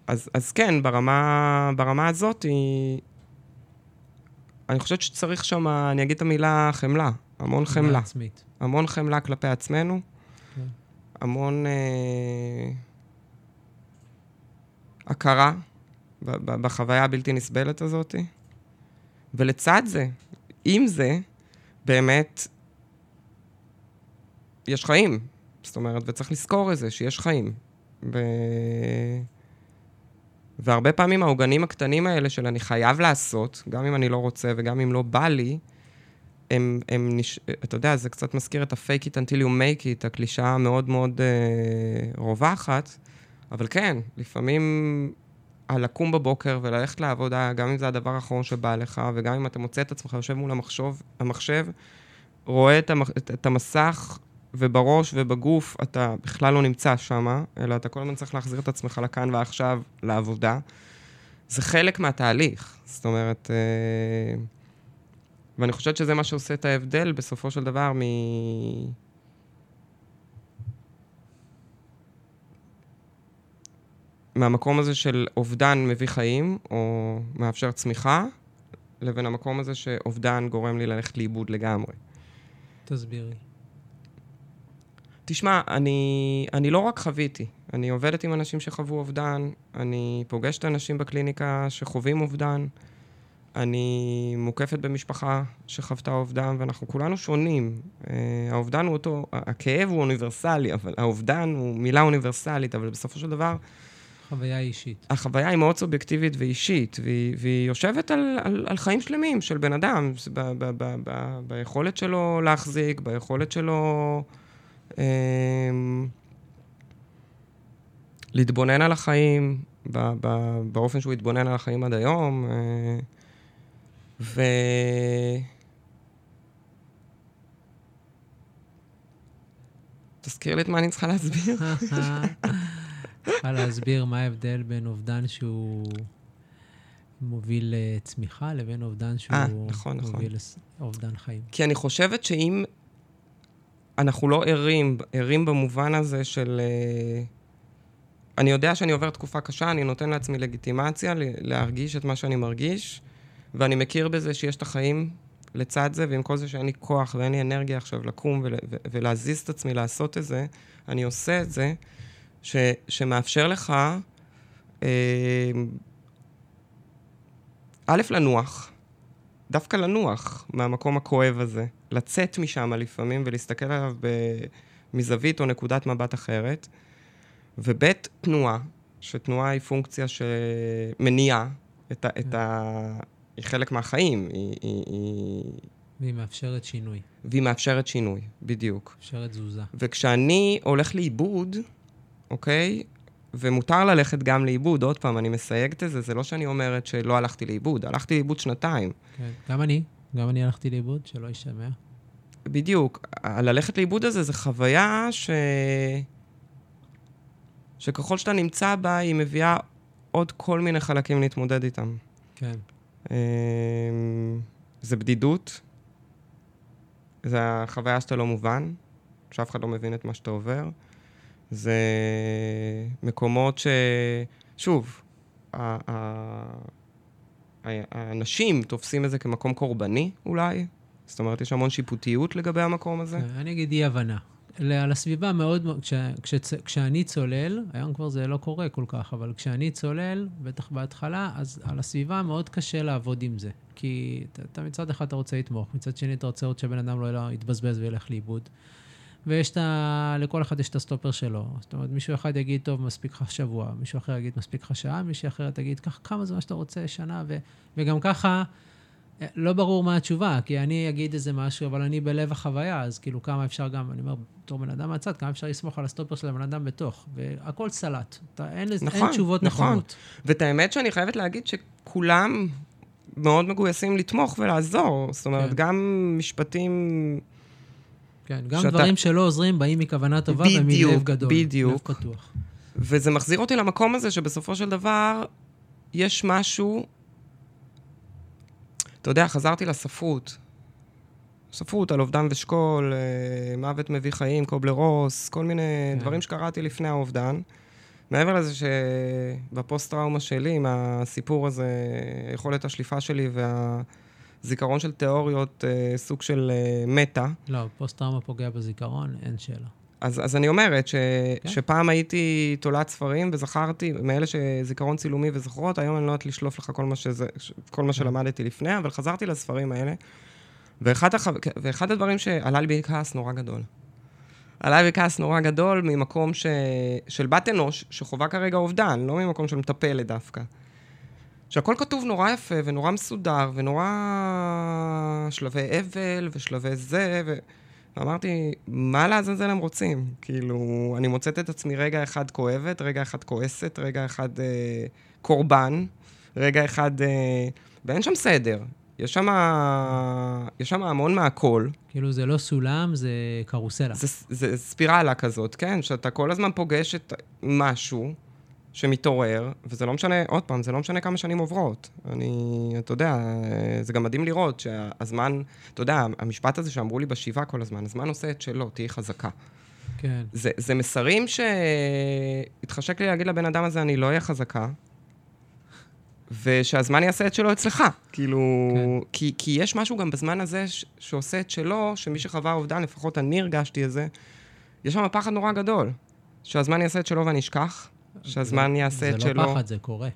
אז, אז כן, ברמה, ברמה הזאת, היא... אני חושבת שצריך שם, אני אגיד את המילה חמלה, המון חמלה. עצמית. המון חמלה כלפי עצמנו, כן. המון אה, הכרה בחוויה הבלתי נסבלת הזאת. ולצד זה, עם זה, באמת, יש חיים. זאת אומרת, וצריך לזכור את זה, שיש חיים. ו... והרבה פעמים העוגנים הקטנים האלה של אני חייב לעשות, גם אם אני לא רוצה וגם אם לא בא לי, הם, הם נש... אתה יודע, זה קצת מזכיר את ה-fake it until you make it, הקלישאה המאוד מאוד אה, רווחת, אבל כן, לפעמים הלקום בבוקר וללכת לעבודה, גם אם זה הדבר האחרון שבא לך, וגם אם אתה מוצא את עצמך יושב מול המחשוב, המחשב, רואה את, המח... את המסך, ובראש ובגוף אתה בכלל לא נמצא שם, אלא אתה כל הזמן צריך להחזיר את עצמך לכאן ועכשיו, לעבודה. זה חלק מהתהליך. זאת אומרת, אה, ואני חושבת שזה מה שעושה את ההבדל בסופו של דבר מ... מהמקום הזה של אובדן מביא חיים, או מאפשר צמיחה, לבין המקום הזה שאובדן גורם לי ללכת לאיבוד לגמרי. תסבירי. תשמע, אני, אני לא רק חוויתי, אני עובדת עם אנשים שחוו אובדן, אני פוגשת אנשים בקליניקה שחווים אובדן, אני מוקפת במשפחה שחוותה אובדן, ואנחנו כולנו שונים. Uh, האובדן הוא אותו, הכאב הוא אוניברסלי, אבל האובדן הוא מילה אוניברסלית, אבל בסופו של דבר... חוויה אישית. החוויה היא מאוד סובייקטיבית ואישית, והיא, והיא יושבת על, על, על חיים שלמים של בן אדם, ב, ב, ב, ב, ביכולת שלו להחזיק, ביכולת שלו... Uh, להתבונן על החיים באופן שהוא התבונן על החיים עד היום. Uh, ו... תזכיר לי את מה אני צריכה להסביר. צריכה להסביר מה ההבדל בין אובדן שהוא מוביל לצמיחה לבין אובדן שהוא 아, נכון, נכון. מוביל נכון. לאובדן חיים. כי אני חושבת שאם אנחנו לא ערים, ערים במובן הזה של... אה, אני יודע שאני עובר תקופה קשה, אני נותן לעצמי לגיטימציה להרגיש את מה שאני מרגיש, ואני מכיר בזה שיש את החיים לצד זה, ועם כל זה שאין לי כוח ואין לי אנרגיה עכשיו לקום ול, ו, ולהזיז את עצמי לעשות את זה, אני עושה את זה, ש, שמאפשר לך, אה, א', לנוח, דווקא לנוח מהמקום הכואב הזה, לצאת משם לפעמים ולהסתכל עליו ב, מזווית או נקודת מבט אחרת, וב', תנועה, שתנועה היא פונקציה שמניעה את, ה, את, ה, היא חלק מהחיים, היא... היא, היא... והיא מאפשרת שינוי. והיא מאפשרת שינוי, בדיוק. מאפשרת תזוזה. וכשאני הולך לאיבוד, אוקיי? ומותר ללכת גם לאיבוד, עוד פעם, אני מסייגת את זה, זה לא שאני אומרת שלא הלכתי לאיבוד, הלכתי לאיבוד שנתיים. כן, גם אני, גם אני הלכתי לאיבוד, שלא יישמע. בדיוק. ללכת לאיבוד הזה זה חוויה ש... שככל שאתה נמצא בה, היא מביאה עוד כל מיני חלקים להתמודד איתם. כן. אמ, זה בדידות, זה החוויה שאתה לא מובן, שאף אחד לא מבין את מה שאתה עובר. זה מקומות ש... שוב, האנשים תופסים את זה כמקום קורבני אולי, זאת אומרת, יש המון שיפוטיות לגבי המקום הזה. אני אגיד אי-הבנה. על הסביבה מאוד, כש, כש, כשאני צולל, היום כבר זה לא קורה כל כך, אבל כשאני צולל, בטח בהתחלה, אז על הסביבה מאוד קשה לעבוד עם זה. כי אתה מצד אחד אתה רוצה לתמוך, מצד שני אתה רוצה עוד שבן אדם לא יתבזבז וילך לאיבוד. ויש את ה... לכל אחד יש את הסטופר שלו. זאת אומרת, מישהו אחד יגיד, טוב, מספיק לך שבוע, מישהו אחר יגיד, מספיק לך שעה, מישהו אחר תגיד, קח כמה זמן שאתה רוצה, שנה, ו... וגם ככה, לא ברור מה התשובה, כי אני אגיד איזה משהו, אבל אני בלב החוויה, אז כאילו כמה אפשר גם, אני אומר, בתור בן אדם מהצד, כמה אפשר לסמוך על הסטופר של הבן אדם בתוך, והכל סלט. אתה, אין, נכון, אין תשובות נכון. נכונות. ואת האמת שאני חייבת להגיד שכולם מאוד מגויסים לתמוך ולעזור. זאת אומרת, כן. גם משפטים... כן, גם שאתה... דברים שלא עוזרים באים מכוונה טובה בדיוק, ומלב גדול. בדיוק. פתוח. וזה מחזיר אותי למקום הזה שבסופו של דבר יש משהו... אתה יודע, חזרתי לספרות. ספרות על אובדן ושכול, אה, מוות מביא חיים, קובלר רוס, כל מיני כן. דברים שקראתי לפני האובדן. מעבר לזה שבפוסט-טראומה שלי, עם הסיפור הזה, יכולת השליפה שלי והזיכרון של תיאוריות, אה, סוג של אה, מטה. לא, פוסט-טראומה פוגע בזיכרון, אין שאלה. אז, אז אני אומרת ש, כן. שפעם הייתי תולעת ספרים וזכרתי, מאלה שזיכרון צילומי וזכרות, היום אני לא יודעת לשלוף לך כל מה, שזה, כל מה כן. שלמדתי לפני, אבל חזרתי לספרים האלה, ואחד, החו... ואחד הדברים שעלה לי בכעס נורא גדול. עלה לי בכעס נורא גדול ממקום ש... של בת אנוש, שחווה כרגע אובדן, לא ממקום של מטפלת דווקא. שהכל כתוב נורא יפה ונורא מסודר ונורא שלבי אבל ושלבי זה, ו... ואמרתי, מה לעזאזל הם רוצים? כאילו, אני מוצאת את עצמי רגע אחד כואבת, רגע אחד כועסת, רגע אחד אה, קורבן, רגע אחד... אה, ואין שם סדר. יש שם, יש שם המון מהכל. כאילו זה לא סולם, זה קרוסלה. זה, זה ספירלה כזאת, כן? שאתה כל הזמן פוגש את משהו שמתעורר, וזה לא משנה, עוד פעם, זה לא משנה כמה שנים עוברות. אני, אתה יודע, זה גם מדהים לראות שהזמן, אתה יודע, המשפט הזה שאמרו לי בשבעה כל הזמן, הזמן עושה את שלו, תהיי חזקה. כן. זה, זה מסרים שהתחשק לי להגיד לבן אדם הזה, אני לא אהיה חזקה, ושהזמן יעשה את שלו אצלך. כאילו, כן. כי, כי יש משהו גם בזמן הזה ש, שעושה את שלו, שמי שחווה אובדן, לפחות אני הרגשתי את זה, יש שם פחד נורא גדול. שהזמן יעשה את שלו ואני אשכח, שהזמן זה, יעשה זה את לא שלו... זה לא פחד, זה קורה.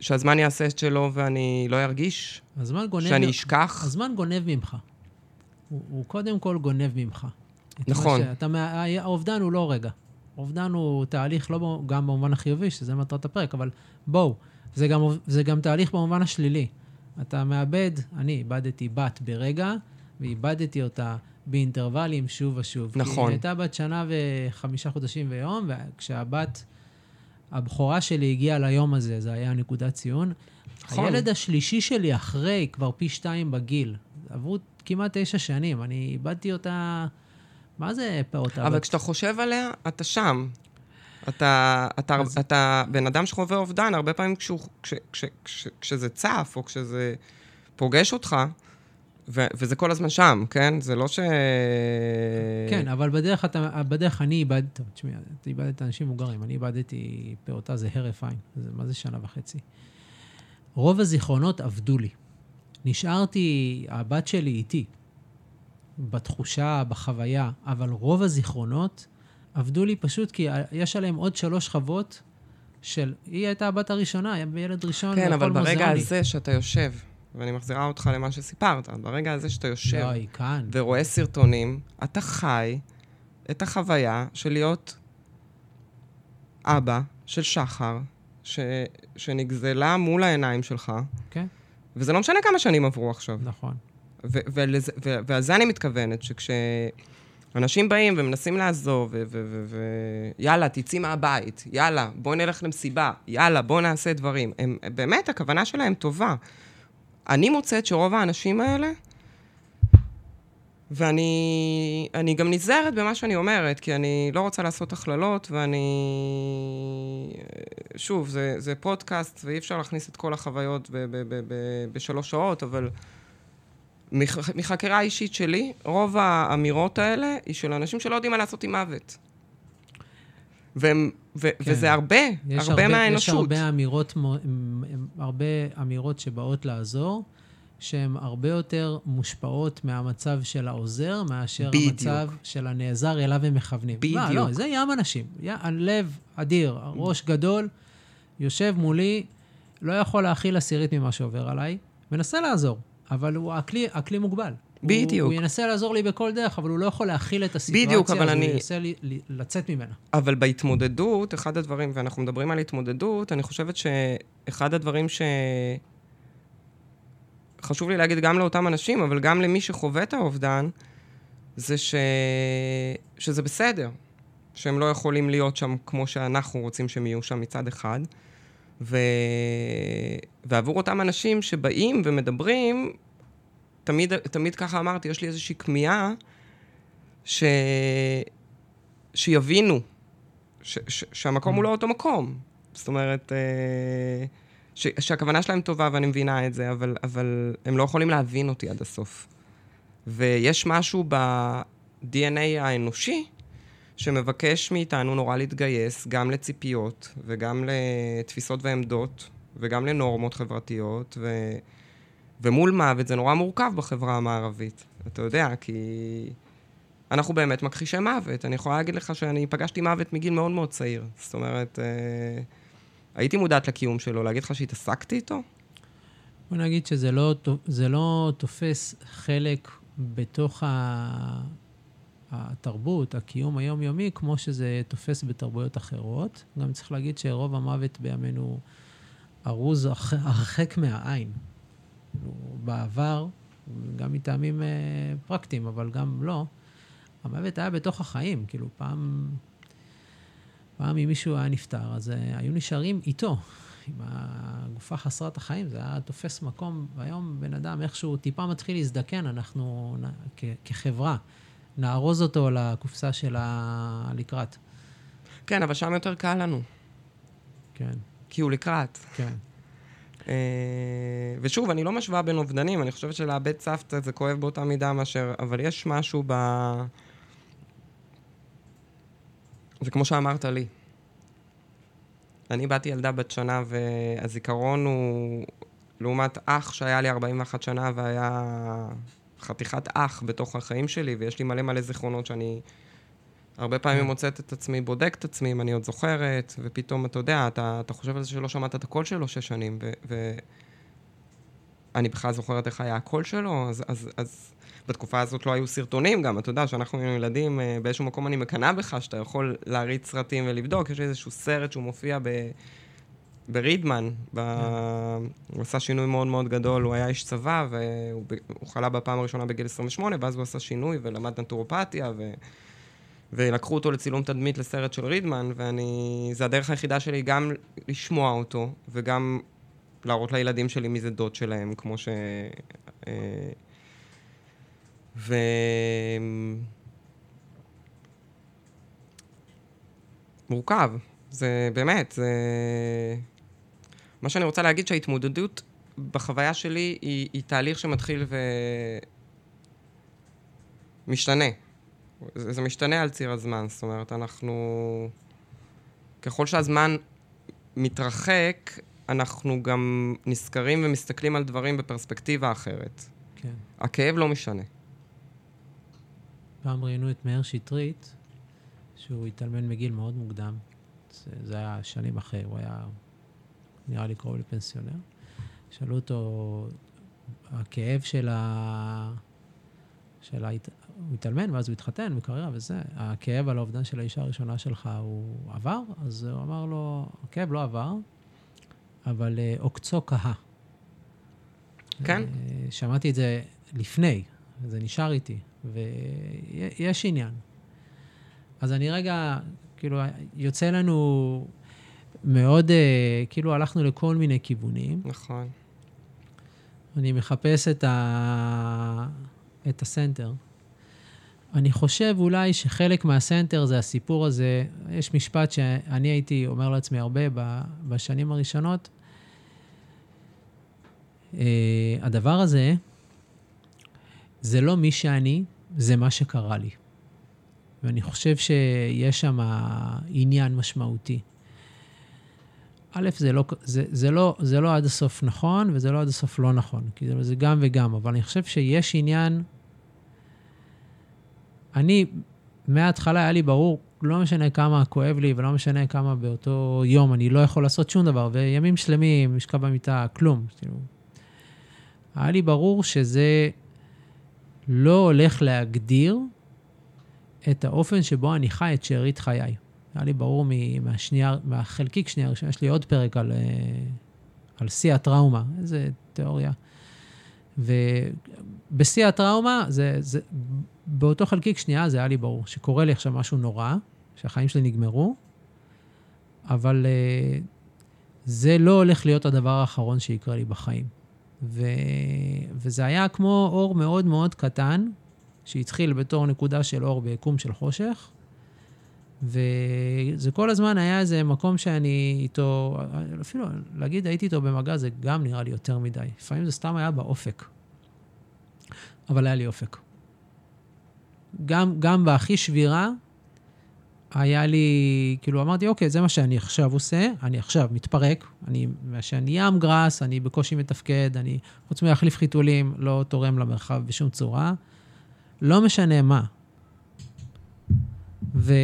שהזמן יעשה את שלו ואני לא ארגיש, הזמן גונב... שאני אשכח. הזמן גונב ממך. הוא, הוא קודם כל גונב ממך. נכון. שאתה, האובדן הוא לא רגע. אובדן הוא תהליך, לא גם במובן החיובי, שזה מטרת הפרק, אבל בואו. זה גם, זה גם תהליך במובן השלילי. אתה מאבד, אני איבדתי בת ברגע, ואיבדתי אותה באינטרוולים שוב ושוב. נכון. היא הייתה בת שנה וחמישה חודשים ויום, וכשהבת, הבכורה שלי הגיעה ליום הזה, זה היה נקודת ציון. נכון. הילד השלישי שלי אחרי, כבר פי שתיים בגיל. עברו כמעט תשע שנים, אני איבדתי אותה... מה זה פעוטה? אבל כשאתה חושב עליה, אתה שם. אתה, אתה, אז... אתה בן אדם שחווה אובדן, הרבה פעמים כשהוא, כש, כש, כש, כשזה צף, או כשזה פוגש אותך, ו, וזה כל הזמן שם, כן? זה לא ש... כן, אבל בדרך, אתה, בדרך אני איבדתי, תשמעי, אתה איבדת אנשים מבוגרים, אני איבדתי פעוטה, זה הרף עין, זה, מה זה שנה וחצי? רוב הזיכרונות עבדו לי. נשארתי, הבת שלי איתי, בתחושה, בחוויה, אבל רוב הזיכרונות עבדו לי פשוט כי יש עליהם עוד שלוש שכבות של... היא הייתה הבת הראשונה, ילד ראשון, כן, אבל ברגע מוזיאלי. הזה שאתה יושב, ואני מחזירה אותך למה שסיפרת, ברגע הזה שאתה יושב... לא, כאן. ורואה סרטונים, אתה חי את החוויה של להיות אבא של שחר, ש... שנגזלה מול העיניים שלך. כן. וזה לא משנה כמה שנים עברו עכשיו. נכון. ועל זה אני מתכוונת, שכש... אנשים באים ומנסים לעזוב, ויאללה, תצאי מהבית, יאללה, בואי נלך למסיבה, יאללה, בואי נעשה דברים. הם, באמת, הכוונה שלהם טובה. אני מוצאת שרוב האנשים האלה, ואני גם נזהרת במה שאני אומרת, כי אני לא רוצה לעשות הכללות, ואני... שוב, זה, זה פודקאסט, ואי אפשר להכניס את כל החוויות ב, ב, ב, ב, בשלוש שעות, אבל... מח, מחקירה אישית שלי, רוב האמירות האלה היא של אנשים שלא יודעים מה לעשות עם מוות. והם, ו, כן. וזה הרבה, הרבה, הרבה מהאנושות. יש הרבה אמירות, הרבה אמירות שבאות לעזור, שהן הרבה יותר מושפעות מהמצב של העוזר, מאשר בדיוק. המצב של הנעזר אליו הם מכוונים. בדיוק. לא, לא, זה ים אנשים. ים, לב אדיר, ראש גדול, יושב מולי, לא יכול להכיל עשירית ממה שעובר עליי, מנסה לעזור. אבל הוא, הכלי, הכלי מוגבל. בדיוק. הוא, ינסה לעזור לי בכל דרך, אבל הוא לא יכול להכיל את הסיטואציה, בדיוק, אבל אני... הוא ינסה לי, לי, לצאת ממנה. אבל בהתמודדות, אחד הדברים, ואנחנו מדברים על התמודדות, אני חושבת שאחד הדברים חשוב לי להגיד גם לאותם אנשים, אבל גם למי שחווה את האובדן, זה ש... שזה בסדר, שהם לא יכולים להיות שם כמו שאנחנו רוצים שהם יהיו שם מצד אחד. ו... ועבור אותם אנשים שבאים ומדברים, תמיד, תמיד ככה אמרתי, יש לי איזושהי כמיהה ש... שיבינו ש... ש... שהמקום הוא לא אותו מקום. זאת אומרת, אה, ש... שהכוונה שלהם טובה ואני מבינה את זה, אבל, אבל הם לא יכולים להבין אותי עד הסוף. ויש משהו ב-DNA האנושי שמבקש מאיתנו נורא להתגייס גם לציפיות וגם לתפיסות ועמדות וגם לנורמות חברתיות, ו... ומול מוות זה נורא מורכב בחברה המערבית. אתה יודע, כי אנחנו באמת מכחישי מוות. אני יכולה להגיד לך שאני פגשתי מוות מגיל מאוד מאוד צעיר. זאת אומרת, אה, הייתי מודעת לקיום שלו, להגיד לך שהתעסקתי איתו? בוא נגיד שזה לא, לא תופס חלק בתוך ה... התרבות, הקיום היומיומי, כמו שזה תופס בתרבויות אחרות. גם צריך להגיד שרוב המוות בימינו ארוז הרחק מהעין. כאילו, בעבר, גם מטעמים אה, פרקטיים, אבל גם לא, המוות היה בתוך החיים. כאילו, פעם, פעם אם מישהו היה נפטר, אז אה, היו נשארים איתו, עם הגופה חסרת החיים, זה היה תופס מקום, והיום בן אדם איכשהו טיפה מתחיל להזדקן, אנחנו כ- כחברה. נארוז אותו לקופסה של הלקראת. כן, אבל שם יותר קל לנו. כן. כי הוא לקראת. כן. אה, ושוב, אני לא משווה בין אובדנים, אני חושבת שלאבד סבתא זה כואב באותה מידה מאשר... אבל יש משהו ב... זה כמו שאמרת לי. אני באתי ילדה בת שנה, והזיכרון הוא... לעומת אח שהיה לי 41 שנה והיה חתיכת אח בתוך החיים שלי, ויש לי מלא מלא זיכרונות שאני הרבה פעמים כן. מוצאת את עצמי, בודק את עצמי, אם אני עוד זוכרת, ופתאום, אתה יודע, אתה, אתה חושב על זה שלא שמעת את הקול שלו שש שנים, ואני בכלל זוכרת איך היה הקול שלו, אז, אז, אז בתקופה הזאת לא היו סרטונים גם, אתה יודע, שאנחנו היינו ילדים, אה, באיזשהו מקום אני מקנאה בך, שאתה יכול להריץ סרטים ולבדוק, יש איזשהו סרט שהוא מופיע ב... ברידמן, ב... הוא עשה שינוי מאוד מאוד גדול, הוא היה איש צבא, והוא חלה בפעם הראשונה בגיל 28, ואז הוא עשה שינוי ולמד נטורופתיה, ו... ולקחו אותו לצילום תדמית לסרט של רידמן, ואני... זה הדרך היחידה שלי גם לשמוע אותו, וגם להראות לילדים שלי מי זה דוד שלהם, כמו ש... אה, ו... מורכב. זה באמת, זה... מה שאני רוצה להגיד שההתמודדות בחוויה שלי היא, היא תהליך שמתחיל ומשתנה. זה, זה משתנה על ציר הזמן, זאת אומרת, אנחנו... ככל שהזמן מתרחק, אנחנו גם נזכרים ומסתכלים על דברים בפרספקטיבה אחרת. כן. הכאב לא משנה. פעם ראיינו את מאיר שטרית, שהוא התאלמן מגיל מאוד מוקדם. זה, זה היה שנים אחרי, הוא היה נראה לי קרוב לפנסיונר. שאלו אותו, הכאב של ה... של ה... הוא התאלמן ואז הוא התחתן בקריירה וזה, הכאב על האובדן של האישה הראשונה שלך הוא עבר? אז הוא אמר לו, הכאב לא עבר, אבל uh, עוקצו כהה. כן. Uh, שמעתי את זה לפני, זה נשאר איתי, ויש עניין. אז אני רגע, כאילו, יוצא לנו מאוד, uh, כאילו הלכנו לכל מיני כיוונים. נכון. אני מחפש את, ה... את הסנטר. אני חושב אולי שחלק מהסנטר זה הסיפור הזה. יש משפט שאני הייתי אומר לעצמי הרבה בשנים הראשונות. Uh, הדבר הזה, זה לא מי שאני, זה מה שקרה לי. ואני חושב שיש שם עניין משמעותי. א', זה לא, זה, זה, לא, זה לא עד הסוף נכון, וזה לא עד הסוף לא נכון, זה, זה גם וגם, אבל אני חושב שיש עניין... אני, מההתחלה היה לי ברור, לא משנה כמה כואב לי, ולא משנה כמה באותו יום אני לא יכול לעשות שום דבר, וימים שלמים, לשכב במיטה, כלום. כאילו, היה לי ברור שזה לא הולך להגדיר את האופן שבו אני חי את שארית חיי. היה לי ברור מהשנייה, מהחלקיק שנייה הראשונה, יש לי עוד פרק על, אה, על שיא הטראומה, איזה תיאוריה. ובשיא הטראומה, זה, זה, באותו חלקיק שנייה זה היה לי ברור, שקורה לי עכשיו משהו נורא, שהחיים שלי נגמרו, אבל uh, זה לא הולך להיות הדבר האחרון שיקרה לי בחיים. ו, וזה היה כמו אור מאוד מאוד קטן, שהתחיל בתור נקודה של אור ביקום של חושך, וזה כל הזמן היה איזה מקום שאני איתו, אפילו להגיד הייתי איתו במגע זה גם נראה לי יותר מדי. לפעמים זה סתם היה באופק. אבל היה לי אופק. גם, גם בהכי שבירה, היה לי, כאילו אמרתי, אוקיי, זה מה שאני עכשיו עושה, אני עכשיו מתפרק, אני מעשן ים גראס, אני בקושי מתפקד, אני, חוץ מלהחליף חיתולים, לא תורם למרחב בשום צורה. לא משנה מה. ו,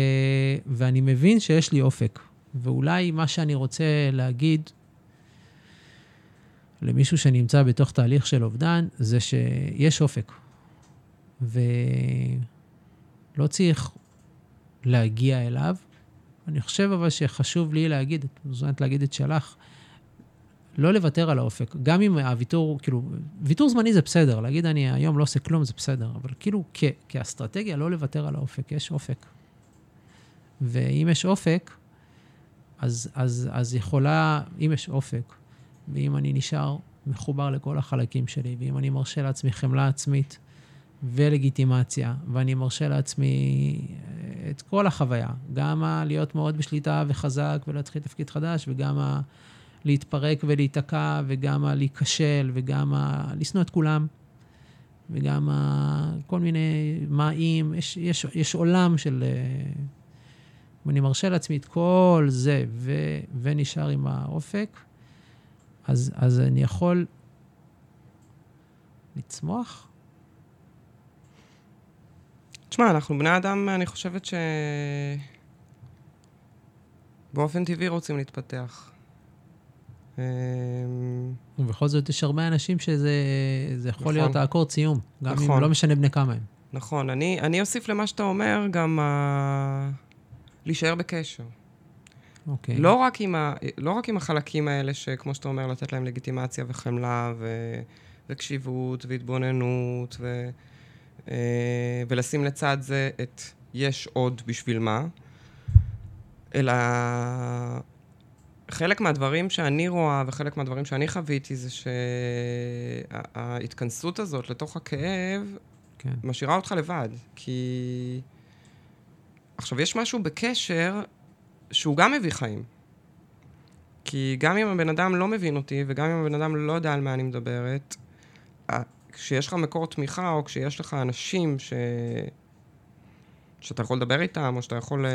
ואני מבין שיש לי אופק. ואולי מה שאני רוצה להגיד למישהו שנמצא בתוך תהליך של אובדן, זה שיש אופק. ולא צריך להגיע אליו. אני חושב אבל שחשוב לי להגיד, את מוזמנת להגיד את שלך, לא לוותר על האופק. גם אם הוויתור, כאילו, ויתור זמני זה בסדר, להגיד אני היום לא עושה כלום זה בסדר, אבל כאילו כ- כאסטרטגיה לא לוותר על האופק, יש אופק. ואם יש אופק, אז, אז, אז יכולה, אם יש אופק, ואם אני נשאר מחובר לכל החלקים שלי, ואם אני מרשה לעצמי חמלה עצמית ולגיטימציה, ואני מרשה לעצמי אה, את כל החוויה, גם ה- להיות מאוד בשליטה וחזק ולהתחיל תפקיד חדש, וגם ה- להתפרק ולהיתקע, וגם ה- להיכשל, וגם ה- לשנוא את כולם, וגם ה- כל מיני מה אם, יש, יש, יש עולם של... אה, אם אני מרשה לעצמי את כל זה ו, ונשאר עם האופק, אז, אז אני יכול לצמוח. תשמע, אנחנו בני אדם, אני חושבת ש... באופן טבעי רוצים להתפתח. אמ, ובכל זאת יש הרבה אנשים שזה זה יכול נכון. להיות האקורד סיום, גם אם נכון. לא משנה בני כמה הם. נכון, אני, אני אוסיף למה שאתה אומר גם ה... להישאר בקשר. אוקיי. לא, רק עם ה... לא רק עם החלקים האלה, שכמו שאתה אומר, לתת להם לגיטימציה וחמלה ו... וקשיבות והתבוננות ו... אה, ולשים לצד זה את יש עוד בשביל מה, אלא חלק מהדברים שאני רואה וחלק מהדברים שאני חוויתי זה שההתכנסות הזאת לתוך הכאב כן. משאירה אותך לבד, כי... עכשיו, יש משהו בקשר שהוא גם מביא חיים. כי גם אם הבן אדם לא מבין אותי, וגם אם הבן אדם לא יודע על מה אני מדברת, כשיש לך מקור תמיכה, או כשיש לך אנשים ש... שאתה יכול לדבר איתם, או שאתה יכול אה,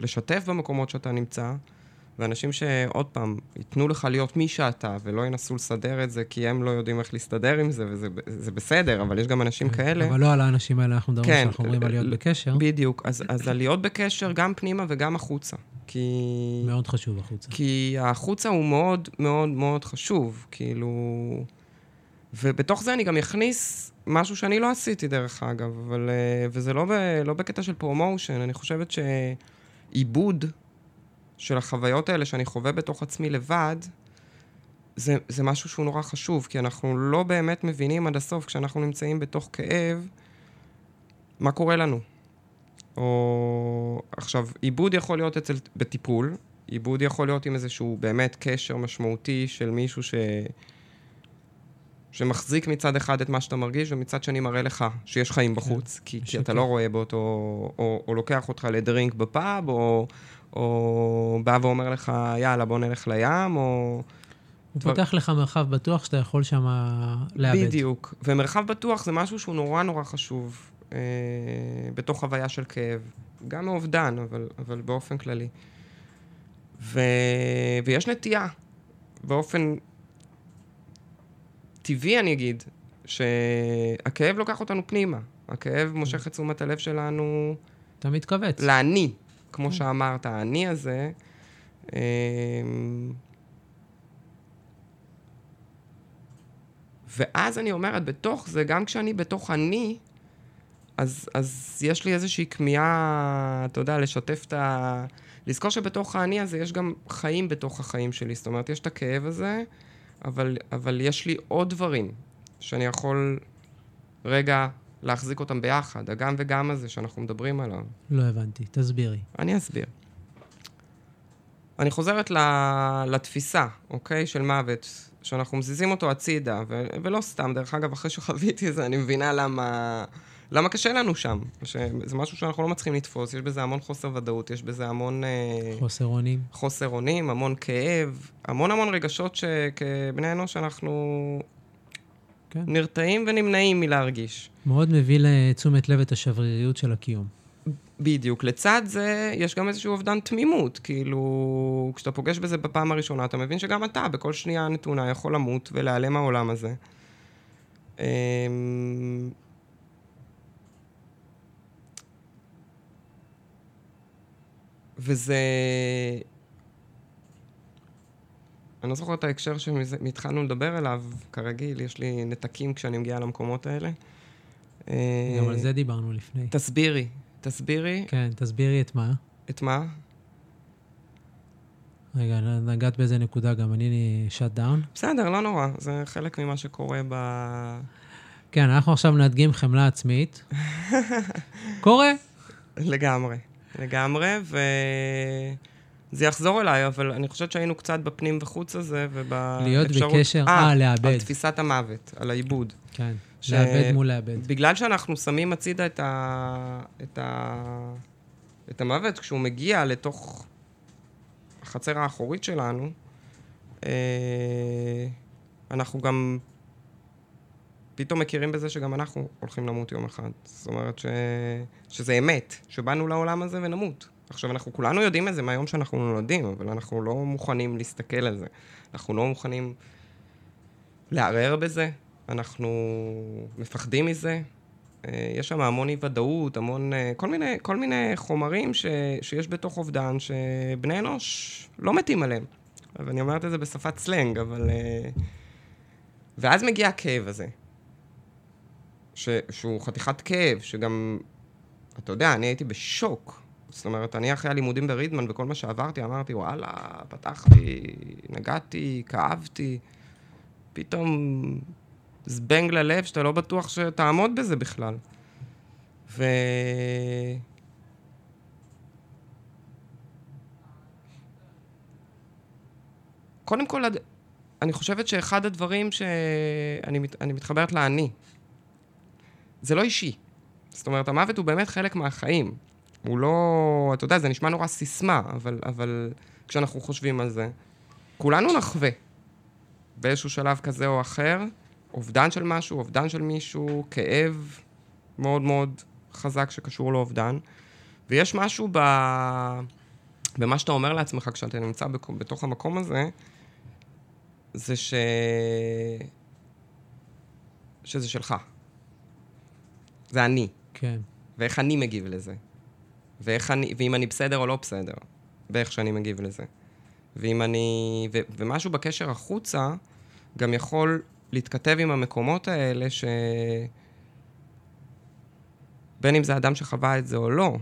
לשתף במקומות שאתה נמצא, ואנשים שעוד פעם, ייתנו לך להיות מי שאתה, ולא ינסו לסדר את זה, כי הם לא יודעים איך להסתדר עם זה, וזה זה בסדר, אבל יש גם אנשים כאלה. אבל לא על האנשים האלה אנחנו מדברים, כן, שאנחנו אומרים על להיות ל- בקשר. בדיוק. אז, אז על להיות בקשר גם פנימה וגם החוצה. כי... מאוד חשוב החוצה. כי החוצה הוא מאוד מאוד מאוד חשוב, כאילו... ובתוך זה אני גם אכניס משהו שאני לא עשיתי, דרך אגב, אבל... אה, וזה לא, ב, לא בקטע של promotion, אני חושבת שעיבוד של החוויות האלה שאני חווה בתוך עצמי לבד, זה, זה משהו שהוא נורא חשוב, כי אנחנו לא באמת מבינים עד הסוף, כשאנחנו נמצאים בתוך כאב, מה קורה לנו. או... עכשיו, עיבוד יכול להיות אצל... בטיפול, עיבוד יכול להיות עם איזשהו באמת קשר משמעותי של מישהו ש... שמחזיק מצד אחד את מה שאתה מרגיש, ומצד שני מראה לך שיש חיים בחוץ, כי, כי אתה. לא רואה באותו... או, או לוקח אותך לדרינק בפאב, או, או בא ואומר לך, יאללה, בוא נלך לים, או... הוא דבר- פותח לך מרחב בטוח שאתה יכול שם לאבד. בדיוק. ומרחב בטוח זה משהו שהוא נורא נורא חשוב אה, בתוך חוויה של כאב. גם מאובדן, אבל, אבל באופן כללי. ו... ויש נטייה, באופן טבעי אני אגיד, שהכאב לוקח אותנו פנימה. הכאב מושך את תשומת הלב שלנו אתה מתכווץ. לאני, כמו שאמרת, האני הזה. אמ, ואז אני אומרת, בתוך זה, גם כשאני בתוך אני, אז, אז יש לי איזושהי כמיהה, אתה יודע, לשתף את ה... לזכור שבתוך האני הזה יש גם חיים בתוך החיים שלי. זאת אומרת, יש את הכאב הזה, אבל, אבל יש לי עוד דברים שאני יכול רגע להחזיק אותם ביחד, הגם וגם הזה שאנחנו מדברים עליו. לא הבנתי, תסבירי. אני אסביר. אני חוזרת לתפיסה, אוקיי? של מוות, שאנחנו מזיזים אותו הצידה, ו- ולא סתם, דרך אגב, אחרי שחוויתי את זה, אני מבינה למה, למה קשה לנו שם. שזה משהו שאנחנו לא מצליחים לתפוס, יש בזה המון חוסר ודאות, יש בזה המון... אה, חוסר אונים. חוסר אונים, המון כאב, המון המון רגשות שכבני אנוש אנחנו כן. נרתעים ונמנעים מלהרגיש. מאוד מביא לתשומת לב את השבריריות של הקיום. בדיוק. לצד זה, יש גם איזשהו אובדן תמימות. כאילו, כשאתה פוגש בזה בפעם הראשונה, אתה מבין שגם אתה, בכל שנייה נתונה, יכול למות ולהיעלם מהעולם הזה. וזה... אני לא זוכר את ההקשר שהתחלנו לדבר עליו, כרגיל, יש לי נתקים כשאני מגיע למקומות האלה. גם על זה דיברנו לפני. תסבירי, תסבירי. כן, תסבירי את מה. את מה? רגע, נגעת באיזה נקודה, גם אני שאט דאון? בסדר, לא נורא, זה חלק ממה שקורה ב... כן, אנחנו עכשיו מנהגים חמלה עצמית. קורה. לגמרי, לגמרי, וזה יחזור אליי, אבל אני חושבת שהיינו קצת בפנים וחוץ הזה, ובאפשרות... להיות בקשר, אה, לאבד. על תפיסת המוות, על העיבוד. כן. ש... לאבד מול לאבד. בגלל שאנחנו שמים הצידה את, ה... את, ה... את המוות, כשהוא מגיע לתוך החצר האחורית שלנו, אה, אנחנו גם פתאום מכירים בזה שגם אנחנו הולכים למות יום אחד. זאת אומרת ש... שזה אמת, שבאנו לעולם הזה ונמות. עכשיו, אנחנו כולנו יודעים את זה מהיום שאנחנו נולדים, אבל אנחנו לא מוכנים להסתכל על זה. אנחנו לא מוכנים לערער בזה, אנחנו מפחדים מזה. אה, יש שם המון אי-ודאות, המון... אה, כל מיני, כל מיני חומרים ש, שיש בתוך אובדן שבני אנוש לא מתים עליהם. ואני אומרת את זה בשפת סלנג, אבל... אה, ואז מגיע הכאב הזה, ש, שהוא חתיכת כאב, שגם... אתה יודע, אני הייתי בשוק. זאת אומרת, אני אחרי הלימודים ברידמן וכל מה שעברתי, אמרתי, וואלה, פתחתי, נגעתי, כאבתי. פתאום זבנג ללב שאתה לא בטוח שתעמוד בזה בכלל. ו... קודם כל, אני חושבת שאחד הדברים שאני מת, מתחברת לאני, זה לא אישי. זאת אומרת, המוות הוא באמת חלק מהחיים. הוא לא... אתה יודע, זה נשמע נורא סיסמה, אבל, אבל כשאנחנו חושבים על זה, כולנו נחווה באיזשהו שלב כזה או אחר, אובדן של משהו, אובדן של מישהו, כאב מאוד מאוד חזק שקשור לאובדן. ויש משהו ב... במה שאתה אומר לעצמך כשאתה נמצא בתוך המקום הזה, זה ש... שזה שלך. זה אני. כן. ואיך אני מגיב לזה. ואיך אני... ואם אני בסדר או לא בסדר, באיך שאני מגיב לזה. ואם אני... ו... ומשהו בקשר החוצה גם יכול להתכתב עם המקומות האלה, ש... בין אם זה אדם שחווה את זה או לא,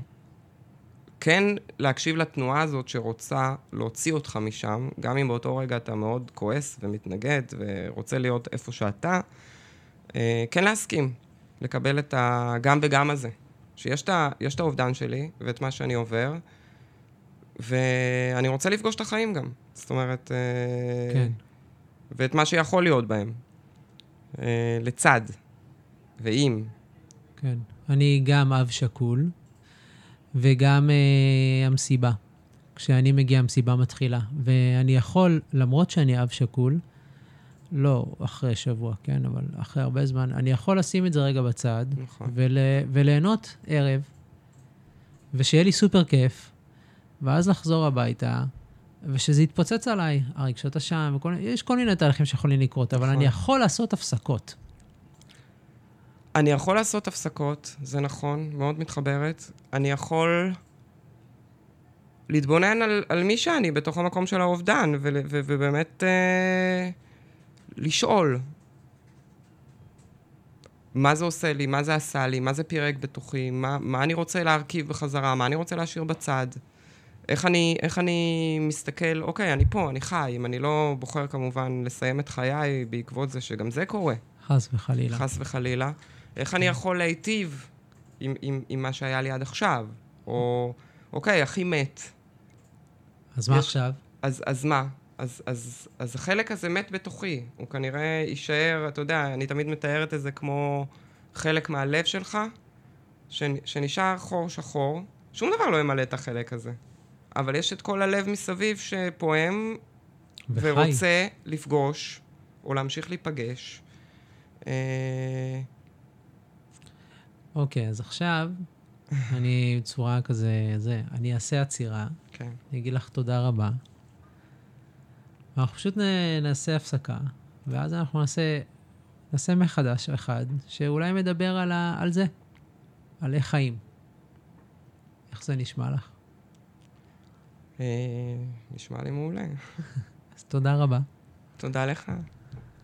כן להקשיב לתנועה הזאת שרוצה להוציא אותך משם, גם אם באותו רגע אתה מאוד כועס ומתנגד ורוצה להיות איפה שאתה, אה, כן להסכים, לקבל את הגם וגם הזה. שיש את האובדן שלי ואת מה שאני עובר, ואני רוצה לפגוש את החיים גם. זאת אומרת... אה, כן. ואת מה שיכול להיות בהם. אה, לצד ועם. כן. אני גם אב שכול, וגם אה, המסיבה. כשאני מגיע, המסיבה מתחילה. ואני יכול, למרות שאני אב שכול, לא אחרי שבוע, כן, אבל אחרי הרבה זמן, אני יכול לשים את זה רגע בצד, נכון. ול, וליהנות ערב, ושיהיה לי סופר כיף, ואז לחזור הביתה, ושזה יתפוצץ עליי, הרגשות אשם, וכל, יש כל מיני תהליכים שיכולים לקרות, אבל נכון. אני יכול לעשות הפסקות. אני יכול לעשות הפסקות, זה נכון, מאוד מתחברת. אני יכול להתבונן על, על מי שאני בתוך המקום של האובדן, ו, ו, ובאמת אה, לשאול מה זה עושה לי, מה זה עשה לי, מה זה פירק בתוכי, מה, מה אני רוצה להרכיב בחזרה, מה אני רוצה להשאיר בצד. איך אני, איך אני מסתכל, אוקיי, אני פה, אני חי, אם אני לא בוחר כמובן לסיים את חיי בעקבות זה, שגם זה קורה, חס וחלילה. חס וחלילה, איך אני יכול להיטיב עם, עם, עם מה שהיה לי עד עכשיו? או, אוקיי, אחי מת, אז מה עכשיו? אז, אז מה? אז, אז, אז החלק הזה מת בתוכי. הוא כנראה יישאר, אתה יודע, אני תמיד מתארת את זה כמו חלק מהלב שלך, ש, שנשאר חור שחור, שום דבר לא ימלא את החלק הזה. אבל יש את כל הלב מסביב שפועם וחי. ורוצה לפגוש, או להמשיך להיפגש. אה, אוקיי, אז עכשיו אני בצורה כזה, זה, אני אעשה עצירה, כן. אני אגיד לך תודה רבה, ואנחנו פשוט נ- נעשה הפסקה, ואז אנחנו נעשה, נעשה מחדש אחד, שאולי מדבר על, ה, על זה, על איך חיים. איך זה נשמע לך? אה, נשמע לי מעולה. אז תודה רבה. תודה לך.